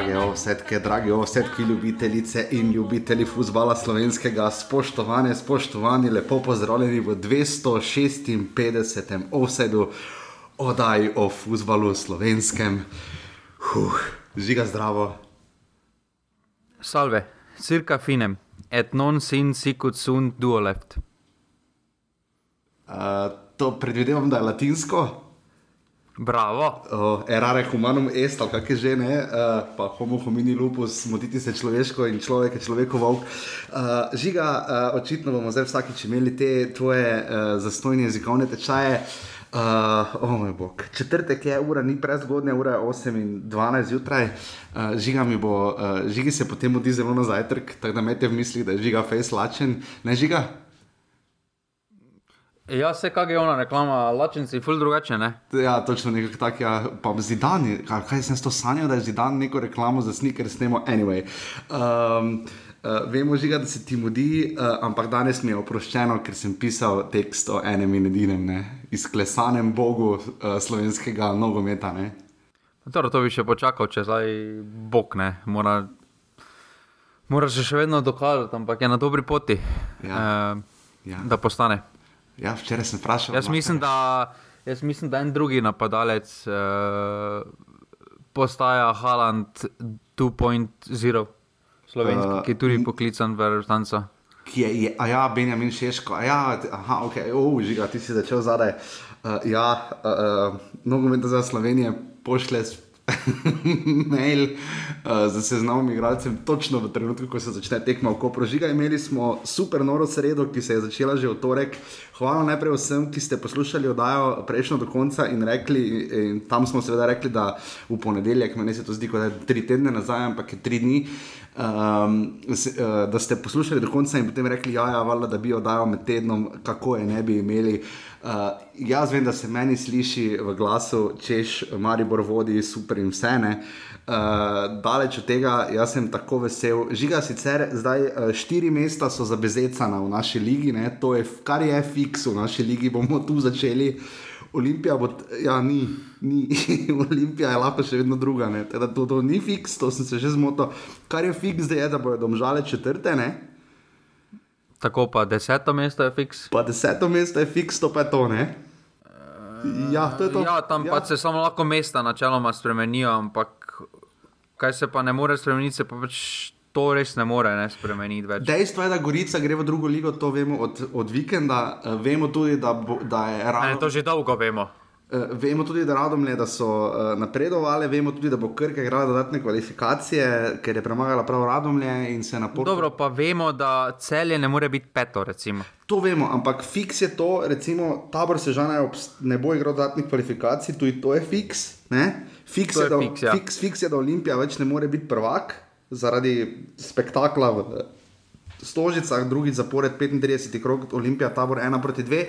Drage ovsetke, dragi ovsetki, ljubitelice in ljubitelji futbola slovenskega, spoštovane, spoštovani, lepo pozdravljeni v 256. ovsedu oddaji o futbalu slovenskem. Huh, žiga zdravo. Salve, circa finem, et non sin sicut sunt duo left. Uh, to predvidevam, da je latinsko. Bravo. Uh, erare humanum est, ali kaj že ne, uh, pa homo homini lupus, motiti se človeško in človek je človekov volk. Uh, žiga, uh, očitno bomo zdaj vsakič imeli te tvoje uh, zastojne jezikovne tečaje. Uh, oh moj bog, četrtek je ura, ni prezgodnja, ura je 8 in 12 zjutraj. Uh, žiga mi bo, uh, žigi se potem odi zelo na zajtrk, tako da imete v mislih, da je žiga face lačen. Ne žiga? Ja, se kaj je ona reklama, lačenci, ful drugače, ne? Ja, točno nekako tako, ja, pa zidan, kaj, kaj sem s to sanjal, da je zidan neko reklamo za sneaker snemo, anyway. Um, Uh, vemo že, da se ti mudi, uh, ampak danes mi je oproščeno, ker sem pisal tekst o enem in edinem, ne? izklesanem bogu uh, slovenskega nogometa. Torej, to bi še počakal, če zdaj bog ne. Mora, mora se še vedno dokazati, ampak je na dobri poti, Ja. uh, Ja. da postane. Ja, včeraj sem vprašal. Jaz mislim, da, jaz mislim, da en drugi napadalec uh, postaja Haland 2.0, slovenski, Uh, ki je tudi poklican v reprezentanco. Ki je, je, a ja, Benjamin Šeško, a ja, aha, ok, oh, žiga, ti si začel zadaj. Uh, ja, uh, uh, nogomet za Slovenijo pošle mail uh, z seznamom igralcev, točno v trenutku, ko se začne tekma v Kopru. Žiga, imeli smo super noro sredo, ki se je začela že v torek. Hvala najprej vsem, ki ste poslušali oddajo prejšnjo do konca in rekli, in tam smo seveda rekli, da v ponedeljek, meni se to zdi, kot tri tedne nazaj, ampak je tri dni. Um, se, uh, da ste poslušali do konca in potem rekli, ja, ja valjda, da bi oddajal med tednom, kako je ne bi imeli. Uh, jaz vem, da se meni sliši v glasu, češ, Maribor vodi super in vse ne. Uh, daleč od tega, jaz sem tako vesel. Žiga sicer zdaj uh, štiri mesta so zabezecana v naši ligi, ne? to je kar je fiks v naši ligi, bomo tu začeli. Olimpija bo, ja, ni, ni. Olimpija je lahko še vedno druga. ne. Tako da To, to ni fiks, to sem se že zmotil. Kar je fiks, zdaj je, da bodo domžale četrte, ne? Tako pa deseto mesto je fiks. pa deseto mesto je fiks, to pa je to, ne? Ja, to je to. Ja, tam ja. pač se samo lahko mesta načeloma spremenijo, ampak kaj se pa ne more spremeniti, se pa pač to res ne more ne, spremeniti več. Dejstvo je, da Gorica gre v drugo ligo, to vemo od, od vikenda. Uh, vemo tudi, da, bo, da je Ne, ravno. to že dolgo vemo. Uh, vemo tudi, da Radomlje da so uh, napredovali, vemo tudi, da bo Krka igrala dodatne kvalifikacije, ker je premagala prav Radomlje in se na portu. Dobro, pa vemo, da celje ne more biti peto, recimo. To vemo, ampak fiks je to, recimo tabor Sežana ne bo igral dodatnih kvalifikacij, tudi to je fiks. Ne? Fiks, To je, je da, fiks, ja. fiks, fiks je, da Olimpija več ne more biti prvak zaradi spektakla v Stožicah, drugi zapored 35 krog, Olimpija, tabor 1 proti 2.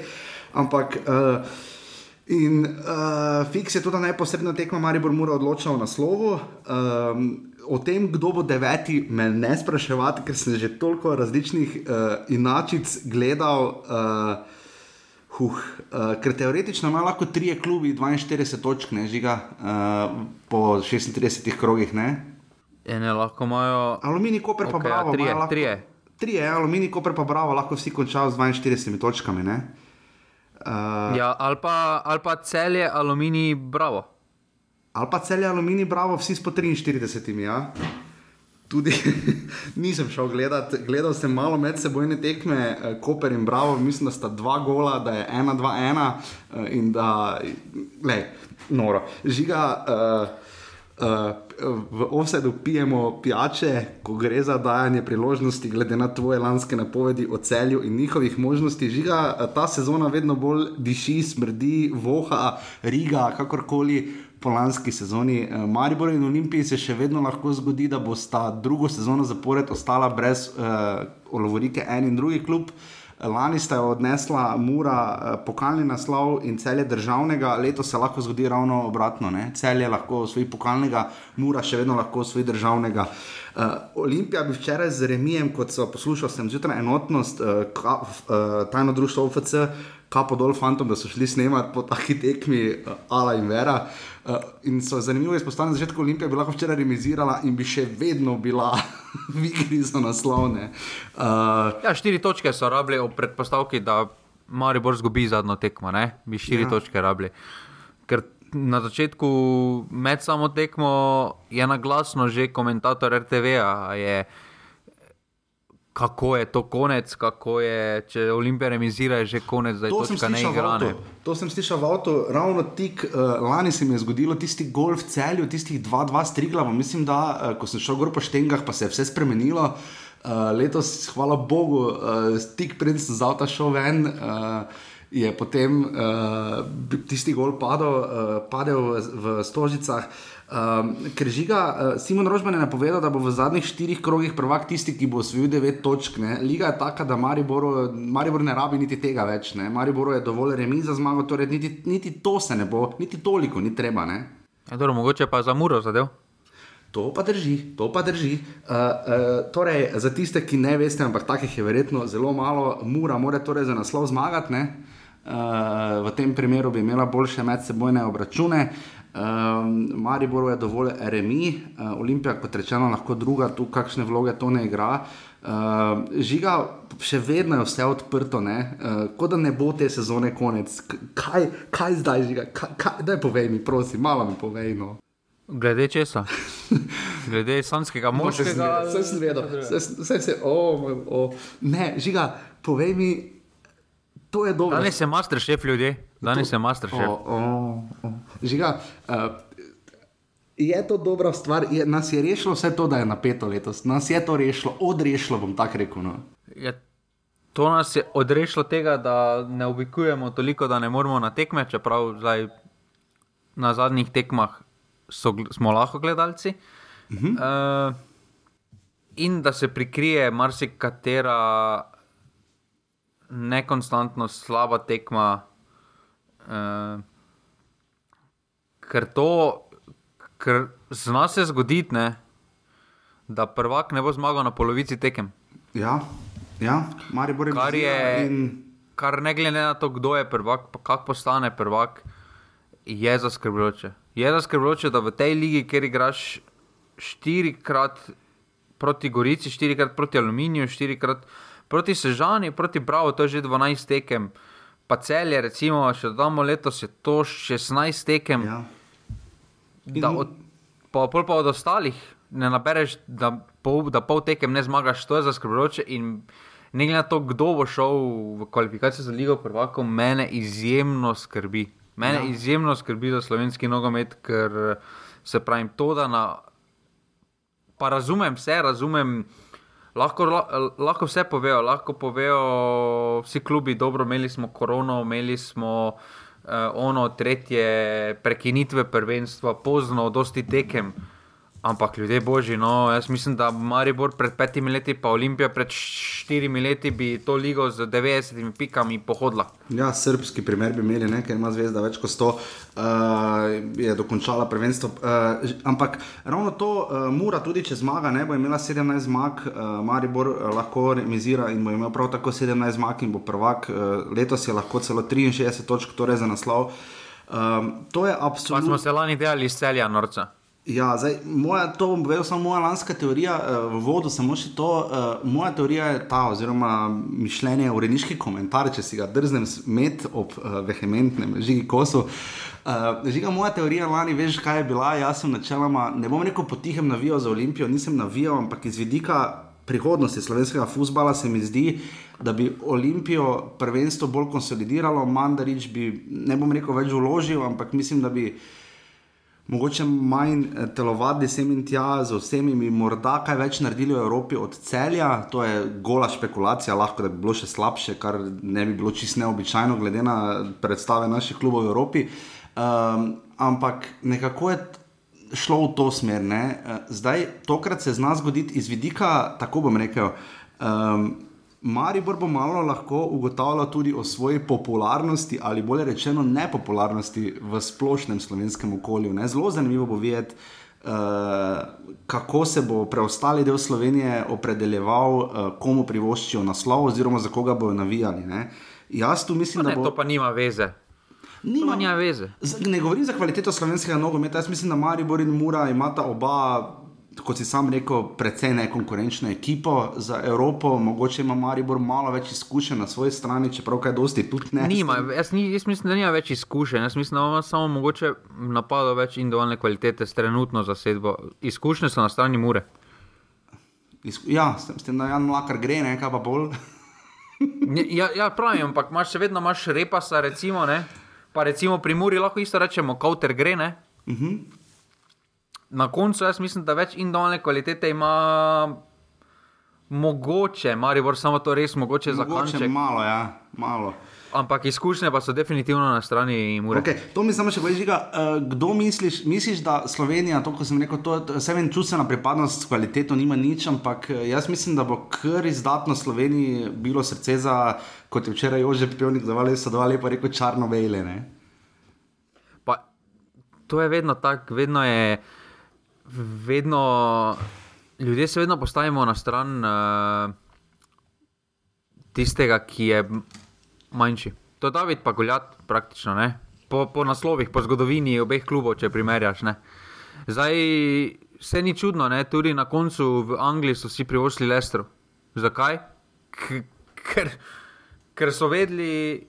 Ampak. Uh, In uh, fiks je tudi, da neposredna tekma Maribor mora odločati o naslovu. Um, o tem, kdo bo deveti, me ne spraševati, ker sem že toliko različnih uh, inačic gledal. Uh, Huh, uh, ker teoretično ima lahko tri klubi 42 točk, ne žiga uh, po 36 krogih. Ne? Ene lahko imajo. Aluminij, Koper pa Okej, bravo. ja, trije, lahko, trije. Trije, aluminij, Koper pa bravo, lahko vsi končajo z 42 točkami. Ne? Uh, Ja, ali pa, ali pa celje, aluminij, bravo. Ali pa celje aluminij, bravo, vsi s po 43. Ja. Tudi nisem šel gledat, gledal sem malo medsebojne tekme, eh, Koper in Bravo, mislim, da sta dva gola, da je ena, dva, ena eh, in da, le, noro. Žiga, uh, v offsetu pijemo pijače, ko gre za dajanje priložnosti, glede na tvoje lanske napovedi o celju in njihovih možnosti. Žiga, eh, ta sezona vedno bolj diši, smrdi, voha, riga, kakorkoli po lanski sezoni. Eh, Maribor in Olimpiji se še vedno lahko zgodi, da bosta drugo sezono zapored ostala brez uh, Lovorike, en in drugi klub. Lani sta jo odnesla Mura, eh, pokalni naslov in celje državnega, letos se lahko zgodi ravno obratno. Ne? Celje lahko osvoji pokalnega, Mura še vedno lahko osvoji državnega. Uh, Olimpija bi včeraj z Remijem, kot so poslušal, sem zjutraj enotnost, uh, ka, uh, tajno društvo OFC, kapo dol fantom, da so šli snemati po taki tekmi uh, Ala in Vera. Uh, in so zanimivo izpostavljeni, da je začetek Olimpije bila včeraj remisirala in bi še vedno bila v igri za naslovne. Uh, ja, štiri točke so rabili v predpostavki, da Maribor zgubi zadnjo tekmo, ne? bi štiri ja. točke rabili. Ker na začetku med samo tekmo je na glasno že komentator RTV-a kako je to konec, kako je, če Olimpija remizira, je že konec, da je to točka neigrane. To sem slišal v avtu, ravno tik, uh, lani se mi je zgodilo tisti gol v celju, tistih 2-2 striglava. Mislim, da uh, ko sem šel gor po štengah, pa se je vse spremenilo. Uh, letos, hvala Bogu, uh, tik pred sem z avta šel ven. Uh, Je potem uh, tisti gol padel, uh, padel v, v Stožicah. Uh, Um, ker žiga, uh, Simon Rožman je napovedal, da bo v zadnjih štirih krogih prvak tisti, ki bo osvojil devet točk. Ne? Liga je taka, da Maribor, Maribor ne rabi niti tega več. Maribor je dovolj remi za zmago, torej niti, niti to se ne bo, niti toliko ni treba. Ja, dobro, mogoče pa za muro zadev. To pa drži, to pa drži. Uh, uh, torej, za tiste, ki ne veste, ampak takih je verjetno zelo malo, mura mora torej za naslov zmagati. Uh, v tem primeru bi imela boljše medsebojne obračune. Uh, Um, Maribor je dovolj remi, uh, Olimpija, kot rečeno, lahko druga, tu kakšne vloge to ne igra. Uh, žiga, še vedno je vse odprto, uh, kot da ne bo te sezone konec. Kaj, kaj zdaj, žiga? Kaj, kaj, daj povej mi, prosim, malo mi povej. No. Glede česa? Glede slanskega moža. Vse sem vedel, vse se, o, ne, žiga, povej mi. To je dobro. Danes je master šef ljudi, danes je master oh. Žiga, uh, je to dobra stvar, je, nas je rešilo vse to, da je napeto letos, nas je to rešilo, odrešilo bom tako rekel. No. Je, to nas je odrešilo tega, da ne oblikujemo toliko, da ne moremo na tekme, čeprav zdaj na zadnjih tekmah so, smo lahko gledalci. Uh -huh. uh, in da se prikrije marsikatera nekonstantno slaba tekma. Uh, ker to, ker zna se zgoditi, ne, da prvak ne bo zmagal na polovici tekem. Ja, ja. Mari bo rekel, je. In... Kar ne glede na to, kdo je prvak, pa kako postane prvak, je zaskrbljujoče. Je zaskrbljujoče, da v tej ligi, kjer igraš štirikrat proti Gorici, štirikrat proti Aluminiju, štirikrat proti Sežani, proti Bravo, to je že 12 tekem, pa celje, recimo, še damo letos, je to 16 tekem. Ja. Da, od, pa, pa od ostalih ne nabereš, da pol, da pol tekem ne zmagaš, to je zaskrbljujoče. In ne glede na to, kdo bo šel v kvalifikacijo za Ligo Prvako, mene izjemno skrbi. Mene ja. izjemno skrbi za slovenski nogomet, ker se pravi to, da na. Pa razumem vse, razumem. Lahko, lahko vse povejo, lahko povejo vsi klubi, dobro, imeli smo korono, imeli smo uh, ono, tretje prekinitve prvenstva, pozno, dosti tekem. Ampak ljudje božji, no, jaz mislim, da Maribor pred petimi leti, pa Olimpija pred štirimi leti bi to ligo z 90 pikami pohodila. Ja, srpski primer bi imeli, ker ima zvezda več kot 100, uh, je dokončala prvenstvo. Uh, ampak ravno to, uh, Mura tudi če zmaga, ne bo imela 17 zmag, uh, Maribor uh, lahko remizira in bo imel prav tako 17 zmag in bo prvak. Uh, letos je lahko celo 63 točk, torej za naslov. Um, to je absolutno. Pa smo se lani delali iz celja norca. Ja, zdaj, moja, to bom povedal, samo moja lanska teorija, uh, v vodu samo še to. Uh, moja teorija je ta, oziroma mišljenje, urejniški komentar, če si ga drznem med ob uh, vehementnem žigi kosu. Uh, žiga, moja teorija lani, veš, kaj je bila. Jaz sem načeloma, ne bom rekel, potihem navijal za Olimpijo, nisem navijal, ampak iz vidika prihodnosti slovenskega futbola se mi zdi, da bi Olimpijo prvenstvo bolj konsolidiralo, Mandarič bi, ne bom rekel, več vložil, ampak mislim, da bi mogoče manj eh, telovadni sem in tja z vsemi, morda kaj več naredili v Evropi od celja. To je gola špekulacija, lahko da bi bilo še slabše, kar ne bi bilo čisto neobičajno, glede na predstave naših klubov v Evropi. Um, ampak nekako je šlo v to smer. Ne? Eh, zdaj, tokrat se zna zgoditi iz vidika, tako bom rekel. Um, Maribor bo malo lahko ugotavljal tudi o svoji popularnosti ali bolje rečeno nepopularnosti v splošnem slovenskem okolju. Ne? Zelo zanimivo bo videti, uh, kako se bo preostali del Slovenije opredeljeval, uh, komu privoščijo naslov oziroma za koga bojo navijali. Ne? Jaz tu mislim, Ne, da bo. to pa nima veze. Nima- nima veze. Z- Ne govorim za kvaliteto slovenskega nogometa, jaz mislim, da Maribor in Mura imata oba, kot si sam rekel, precej nekonkurenčno ekipo za Evropo. Mogoče ima Maribor malo več izkušenj na svoji strani, čeprav kaj dosti tudi ne. Nima, jaz, ni, jaz mislim, da nima več izkušenj. Jaz mislim, da ima samo mogoče napadov več individualne kvalitete s trenutno zasedbo. Izkušnje so na strani Mure. Izku- Ja, s tem, s tem da Jan Mlakar gre, ne kaj pa bolj. Ja, ja pravim, ampak imaš še vedno imaš repasa, recimo, ne? pa recimo pri Muri lahko isto rečemo, kauter gre. Ne? Uh -huh. Na koncu jaz mislim, da več individualne kvalitete ima mogoče, Maribor samo to res mogoče za Mogoče kanček. malo, ja, malo. Ampak izkušnje pa so definitivno na strani Mure. Okay, to mi samo še poveš, uh, kdo misliš, misliš, da Slovenija, to, ko sem rekel, to je vse vem, čustvena pripadnost s kvaliteto nima nič, ampak eh, jaz mislim, da bo kar izdatno Sloveniji bilo srce za, kot je včeraj Jože Pevnik zavali, so dva lepo rekel, črno vele. Pa, to je vedno tako, vedno je. Vedno, ljudje se vedno postavimo na stran uh, tistega, ki je manjši. To je David, pa Goljat, praktično. Ne? Po, po naslovih, po zgodovini obeh klubov, če primerjaš. Ne? Zdaj, vse ni čudno, ne? tudi na koncu v Angliji so si privoščili Lestro. Zakaj? K ker, ker so vedeli,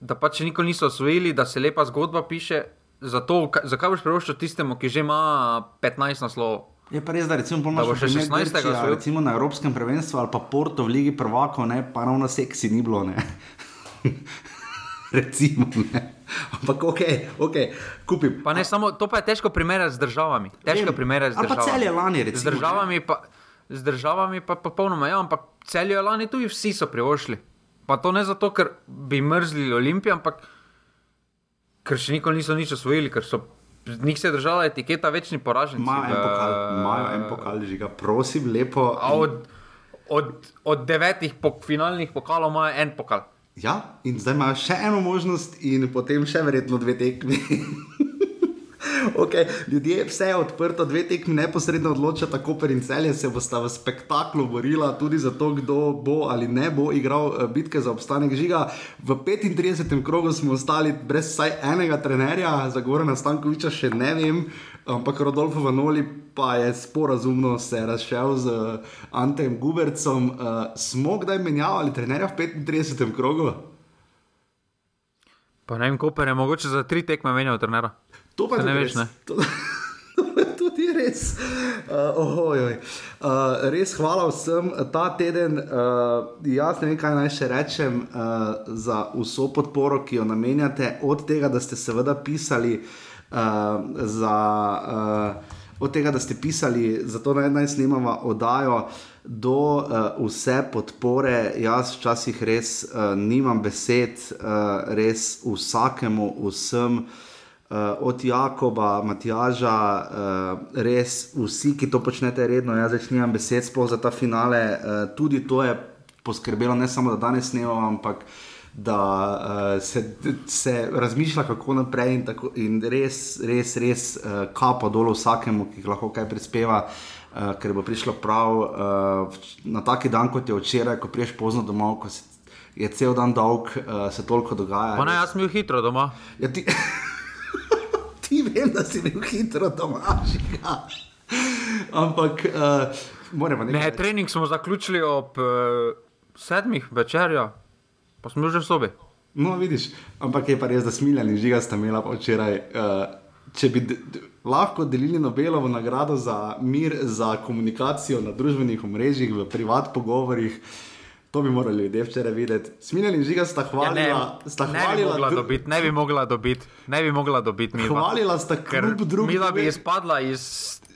da pač nikoli niso osvojili, da se lepa zgodba piše. Zato, ka- zakaj boš privoščil tistemu, ki že ima 15 naslovov? Je pa res, da recimo imaš še primer 16. Grčija, osvojil? recimo na Evropskem prvenstvu ali pa Porto v Ligi prvakov, ne, pa ravno seksi ni bilo. Ne. recimo, ne. Ampak ok, ok, kupim. Pa ne samo, to pa je težko primerjati z državami. Težko primerjati z državami. Celje lani, Z recimo, državami pa, z državami pa popolnoma ja, ampak celje lani tudi vsi so privoščili. Pa to ne zato, ker bi mrzli Olimpijo, ampak ker še nikoli niso nič osvojili, ker so njih se držala etiketa večni poraženci. Imajo en pokal, imajo en pokal, že ga prosim, lepo. Od, od, od devetih pok, finalnih pokalov imajo en pokal. Ja, in zdaj imajo še eno možnost, in potem še verjetno dve tekmi. Okay, ljudje, vse je odprto, dve tekmi neposredno odločata, Koper in Celje se bosta v spektaklu borila tudi za to, kdo bo ali ne bo igral eh, bitke za obstanek žiga. V 35. krogu smo ostali brez vsaj enega trenerja, za Gorana Stankoviča še ne vem, ampak Rodolfo Vanoli pa je sporazumno se razšel z eh, Antejem Gubercom. Uh, smo kdaj menjavali trenerja v 35. krogu? Pa ne vem, Koper je mogoče za tri tekme menjal trenera. To pa ne veš, ne? To, to je tudi res. Uh, ohojoj. uh, res hvala vsem ta teden. Uh, jaz ne vem, kaj naj še rečem uh, za vso podporo, ki jo namenjate, od tega, da ste seveda pisali uh, za. Uh, Od tega, da ste pisali, zato naj, naj snemamo oddajo, do uh, vse podpore, jaz včasih res uh, nimam besed, uh, res vsakemu, vsem, uh, od Jakoba, Matjaža, uh, res vsi, ki to počnete redno, jaz več nimam besed, sploh za ta finale. Uh, tudi to je poskrbelo, ne samo da danes snemamo, ampak da uh, se, se razmišlja, kako naprej, in, tako, in res, res, res uh, kapo dol vsakemu, ki lahko kaj prispeva. Uh, ker bo prišlo prav uh, na taki dan, kot je včeraj, ko priješ pozno domov, ko se, je cel dan dolg, uh, se toliko dogaja. Pa ne, jaz sem bil hitro doma. Ja, ti, ti vem, da si bil hitro doma, žiga. Ampak, uh, moramo Ne, nekaj. trening smo zaključili ob uh, sedmih večerja, pa smo že v sobi. No, vidiš, ampak je pa res, da smiljan in žiga sta imela včeraj. Uh, če bi lahko delili Nobelovo nagrado za mir, za komunikacijo na družbenih omrežjih, v privat pogovorih. To bi morali ljudje včeraj videti. Smiljan in žiga sta Ja, hvalila, ne, sta ne bi hvalila, mogla dobiti, ne bi mogla dobiti, ne bi mogla dobiti hvalila sta kljub drugim. mi da bi izpadla iz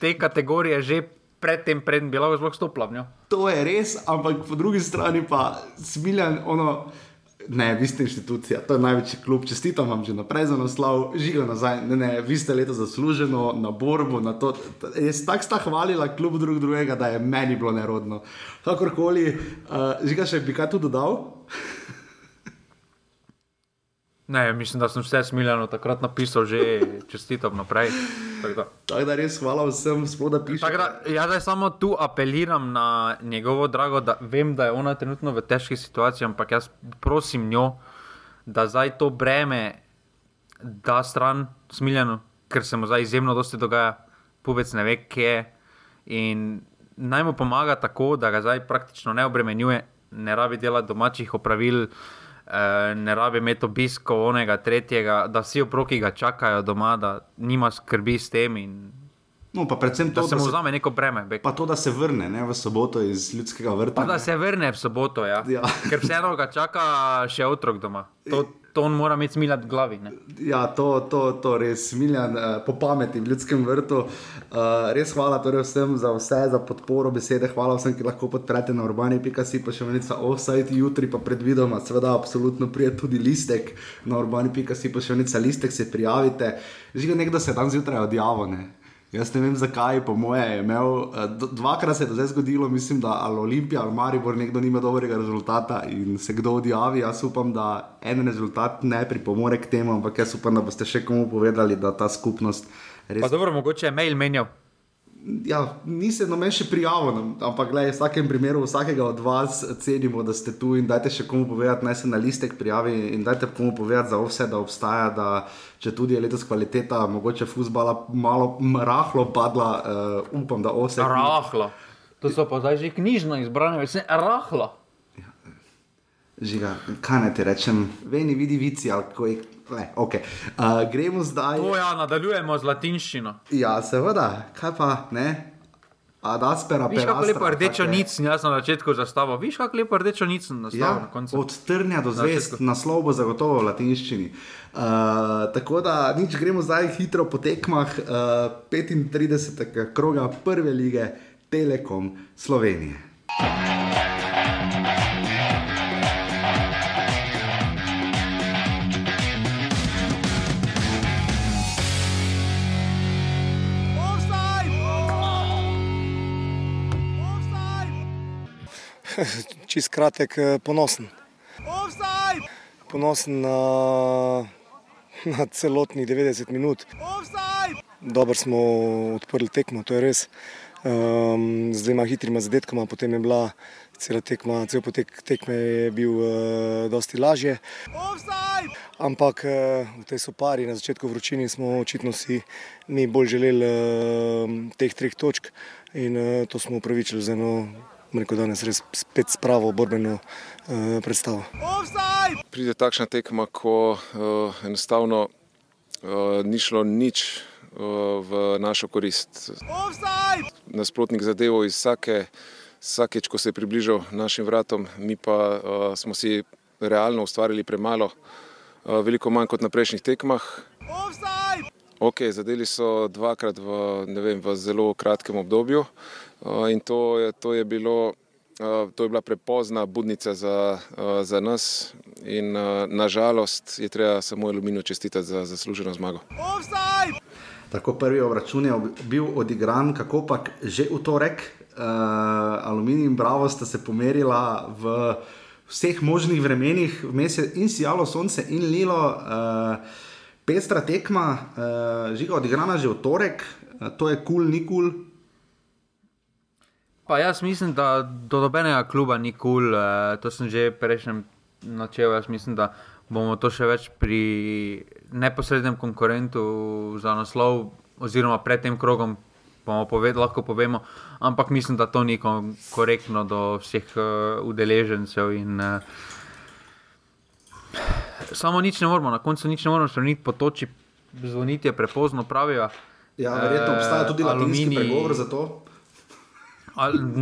te kategorije že predtem, preden bi lahko sploh njo. To je res, ampak po drugi strani pa smiljan, ono, ne, vi ste inštitucija, to je največji klub, čestitam vam že naprej za naslov, žiga nazaj, ne, ne, vi ste leto zasluženo na borbu, na to, jaz tako sta hvalila klub drug drugega, da je meni bilo nerodno. Kakorkoli, uh, žiga še bi kaj tu dodal? Ne, mislim, da sem vse smiljeno takrat napisal, že čestitam naprej. Tako da. Tako da res hvala vsem, sploh da pišete. Da, jaz zdaj samo tu apeliram na njegovo drago, da vem, da je ona trenutno v težki situaciji, ampak jaz prosim njo, da zdaj to breme da stran smiljeno, ker se mu zdaj izjemno dosti dogaja, pubec ne ve, kje je. In naj mu pomaga tako, da ga zdaj praktično ne obremenjuje, ne rabi delati domačih opravil. Eh, Ne rabi imeti obiskov onega, tretjega, da vsi oproki ga čakajo doma, da nima skrbi s tem in No, pa predvsem da to, se da mu se, vzame neko breme. Bek. pa to, da se vrne ne, v soboto iz ljudskega vrta. Pa da se vrne v soboto, ja. Ja. ker vseeno ga čaka še otrok doma. To, to on mora imeti smiljati v glavi. Ne? Ja, to, to, to res, Miljan, uh, po pameti v ljudskem vrtu. Uh, res hvala torej vsem za vse, za podporo besede. Hvala vsem, ki lahko podprete na urbani.si, pa še venica offside, jutri pa predvidoma, seveda, absolutno prije tudi listek na urbani.si, pa še venica listek se prijavite. Žiga nekdo se je dan zjutraj odjavil. Jaz ne vem zakaj, po moje je imel, eh, dvakrat se je to zdaj zgodilo, mislim, da ali Olimpija ali Maribor nekdo nima dobrega rezultata in se kdo odjavi. Jaz upam, da en rezultat ne pripomore k temu, ampak jaz upam, da boste še komu povedali, da ta skupnost res. Pa dobro, mogoče je mail menjal. Ja, nisem noben še prijavil, no, ampak gledaj, v vsakem primeru vsakega od vas cenimo, da ste tu in dajte še komu povedati, naj se na listek prijavi in dajte komu povedati za vse, da obstaja, da če tudi je letos kvaliteta, mogoče fusbala malo rahlo padla, uh, upam, da vse. Rahlo. To so pa zdaj že knjižno izbrane, vse rahlo. Žiga, kaj naj ti rečem, veni vidi vici ali kako je. Le, okay. uh, gremo zdaj. To ja, nadaljujemo z latinščino. Ja, seveda, kaj pa ne. Ad aspera Viš, per kako lepo rdečo nic, jaz na začetku zastavo. Viš, kako lepo rdečo nic na Ja, na koncu. od trnja do zvest, začetku. naslov bo zagotovo v latinščini. Uh, tako da nič, gremo zdaj hitro po tekmah uh, 35. kroga prve lige Telekom Slovenije. čist kratek, eh, ponosen. Ponosen na, na celotnih 90 minut. Dobro smo odprli tekmo, to je res. Um, z dvema hitrima zadetkoma, potem je bila cela tekma, cel potek tekme je bil uh, dosti lažje. Ampak eh, v tej sopari na začetku vročini smo očitno si mi bolj želeli uh, teh treh točk in uh, to smo upravičili z eno, rekel, danes res spet spravo borbeno uh, predstavo. pride takšna tekma, ko uh, enostavno uh, ni šlo nič uh, v našo korist. Nasprotnik zadevo iz vsake, vsakeč, ko se je približal našim vratom, mi pa uh, smo si realno ustvarili premalo, uh, veliko manj kot na prejšnjih tekmah. Ok, zadeli so dvakrat v, ne vem, v zelo kratkem obdobju in to je, to je bilo. Uh, to je bila prepozna budnica za, uh, za nas, in nažalost je treba samo Aluminiju čestitati za zasluženo zmago. Tako prvi obračun je bil odigran, kako pa že v torek, uh, Aluminij in Bravo sta se pomerila v vseh možnih vremenih, vmes je in sijalo sonce in lilo. Uh, pestra tekma, uh, žiga odigrana že v torek, uh, to je kul, cool, ni kul. Cool. Pa jaz mislim, da do nobenega kluba ni kul, cool, uh, to sem že prejšnjem načel. Jaz mislim, da bomo to še več pri neposrednem konkurentu za naslov, oziroma pred tem krogom, bomo poved, lahko povemo. Ampak mislim, da to ni korektno do vseh uh, udeležencev. In, uh, samo nič ne moramo, na koncu nič ne moramo spremeniti, po toči zvoniti je prepozno, pravijo. Ja, verjetno obstaja tudi Eh, latinski Aluminij- pregovor za to.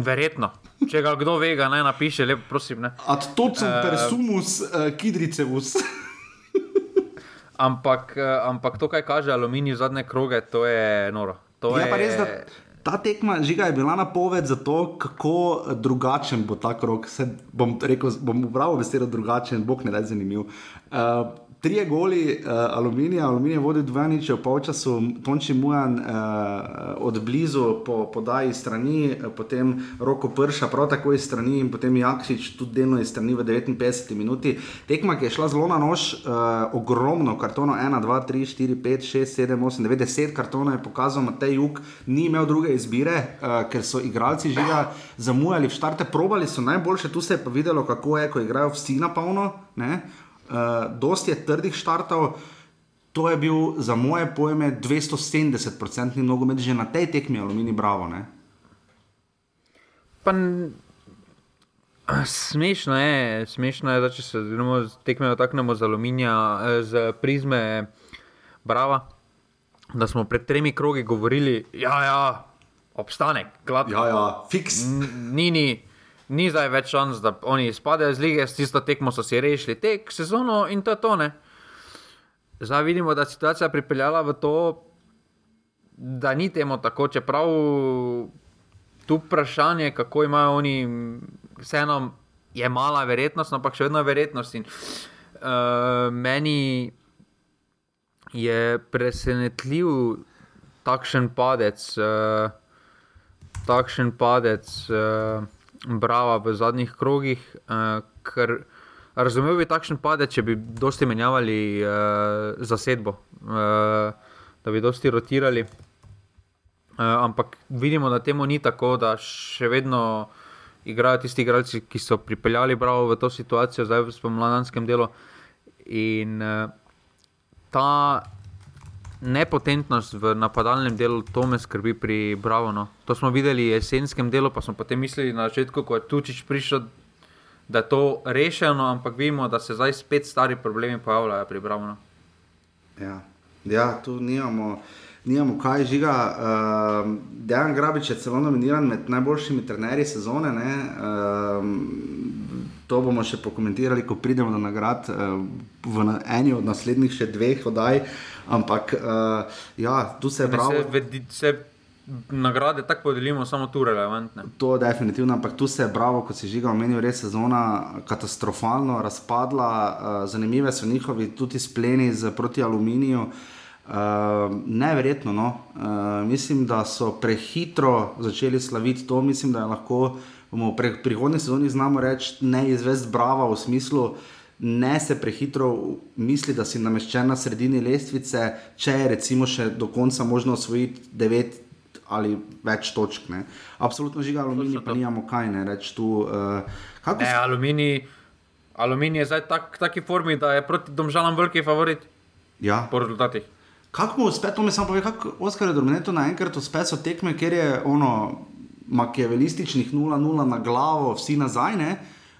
Verjetno. Če ga kdo ve, ga naj napiše, lepo prosim. Ne. Ad tocum uh, persumus uh, kidricevus. Ampak, eh, ampak to, kaj kaže aluminij v zadnje kroge, to je noro. To Je pa res, da ta tekma žiga je bila napoved za to, kako drugačen bo ta krok. Se bom rekel, bom upravil besedo drugačen, bog ne da zanimiv. Uh, Trije goli uh, aluminija, aluminij vodi dvojniče v polčasu, Tonči Mujan uh, od blizu po podaji strani, eh, potem roko prša, prav tako iz strani in potem Jakšič tudi delno iz strani v 59 minuti. Tekma, ki je šla zelo na nož, uh, ogromno kartonov, 1, 2, 3, 4, 5, 6, 7, 8, 9, 10 kartonov je pokazal Matej Juk, ni imel druge izbire, uh, ker so igralci žiga zamujali v štarte, probali so najboljše, tu se je pa videlo, kako je, ko igrajo vsi na polno. Ne? uh, dosti je trdih štartov. To je bil za moje pojme 270-odstotni nogomet že na tej tekmi, aluminij, bravo. Ne? Pa, smešno je, smešno je, da če se tekmemo taknemo z aluminija, eh, z prizme, brava. Da smo pred tremi krogi govorili, da ja, ja, obstanek, gladko. Ja, ja, fiks. Ni, ni, ni zdaj več šans, da oni izpadejo z lige, s tisto tekmo so si rešili tek, sezono in to je to. Ne? Zdaj vidimo, da je situacija pripeljala v to, da ni temu tako, čeprav tu vprašanje, kako imajo oni, vseeno je mala verjetnost, ampak še vedno je verjetnost. In, uh, meni je presenetljiv takšen padec. Uh, takšen padec uh, Brava v zadnjih krogih, uh, ker razumel bi takšen padec, če bi dosti menjavali uh, zasedbo, uh, da bi dosti rotirali. Uh, ampak vidimo, da temu ni tako, da še vedno igrajo tisti igralci, ki so pripeljali Bravo v to situacijo, zdaj v spomladanskem delu. In uh, ta nepotentnost v napadalnem delu, to me skrbi pri Bravo. No. To smo videli v jesenskem delu, pa smo potem mislili na začetku, ko je Tučič prišel, da je to rešeno, ampak vidimo, da se zdaj spet stari problemi pojavljajo pri Bravo. No. Ja. ja, tu nimamo. Nijamo kaj žiga. Uh, Dejan Grabič je celo nominiran med najboljšimi trenerji sezone. Uh, to bomo še pokomentirali, ko pridemo do nagrad uh, v na, eni od naslednjih še dveh oddaj. Ampak uh, ja, tu se pravi. Se nagrade tako podelimo, samo tu relevantne. To je definitivno, ampak tu se je bravo, kot si žiga omenil, res sezona katastrofalno razpadla. Uh, zanimive so njihovi tudi spleni proti aluminiju. Uh, neverjetno. No? Uh, mislim, da so prehitro začeli slaviti to. Mislim, da lahko v prihodnji sezoni znamo reči neizvest brava v smislu, ne se prehitro misli, da si nameščen na sredini lestvice, če je recimo še do konca možno osvojiti devet ali več točk. Ne. Absolutno žiga aluminij, pa nimamo kaj ne reči tu. Uh, ne, aluminij, aluminij je zdaj tak, taki formi, da je proti domžalam veliki favorit. Ja. Po rezultatih. Kako bo uspet, to mi samo pove, kako Oskar je domineto naenkrat uspet so tekme, ker je ono makiavelističnih 0-0 na glavo, vsi nazaj. Ne?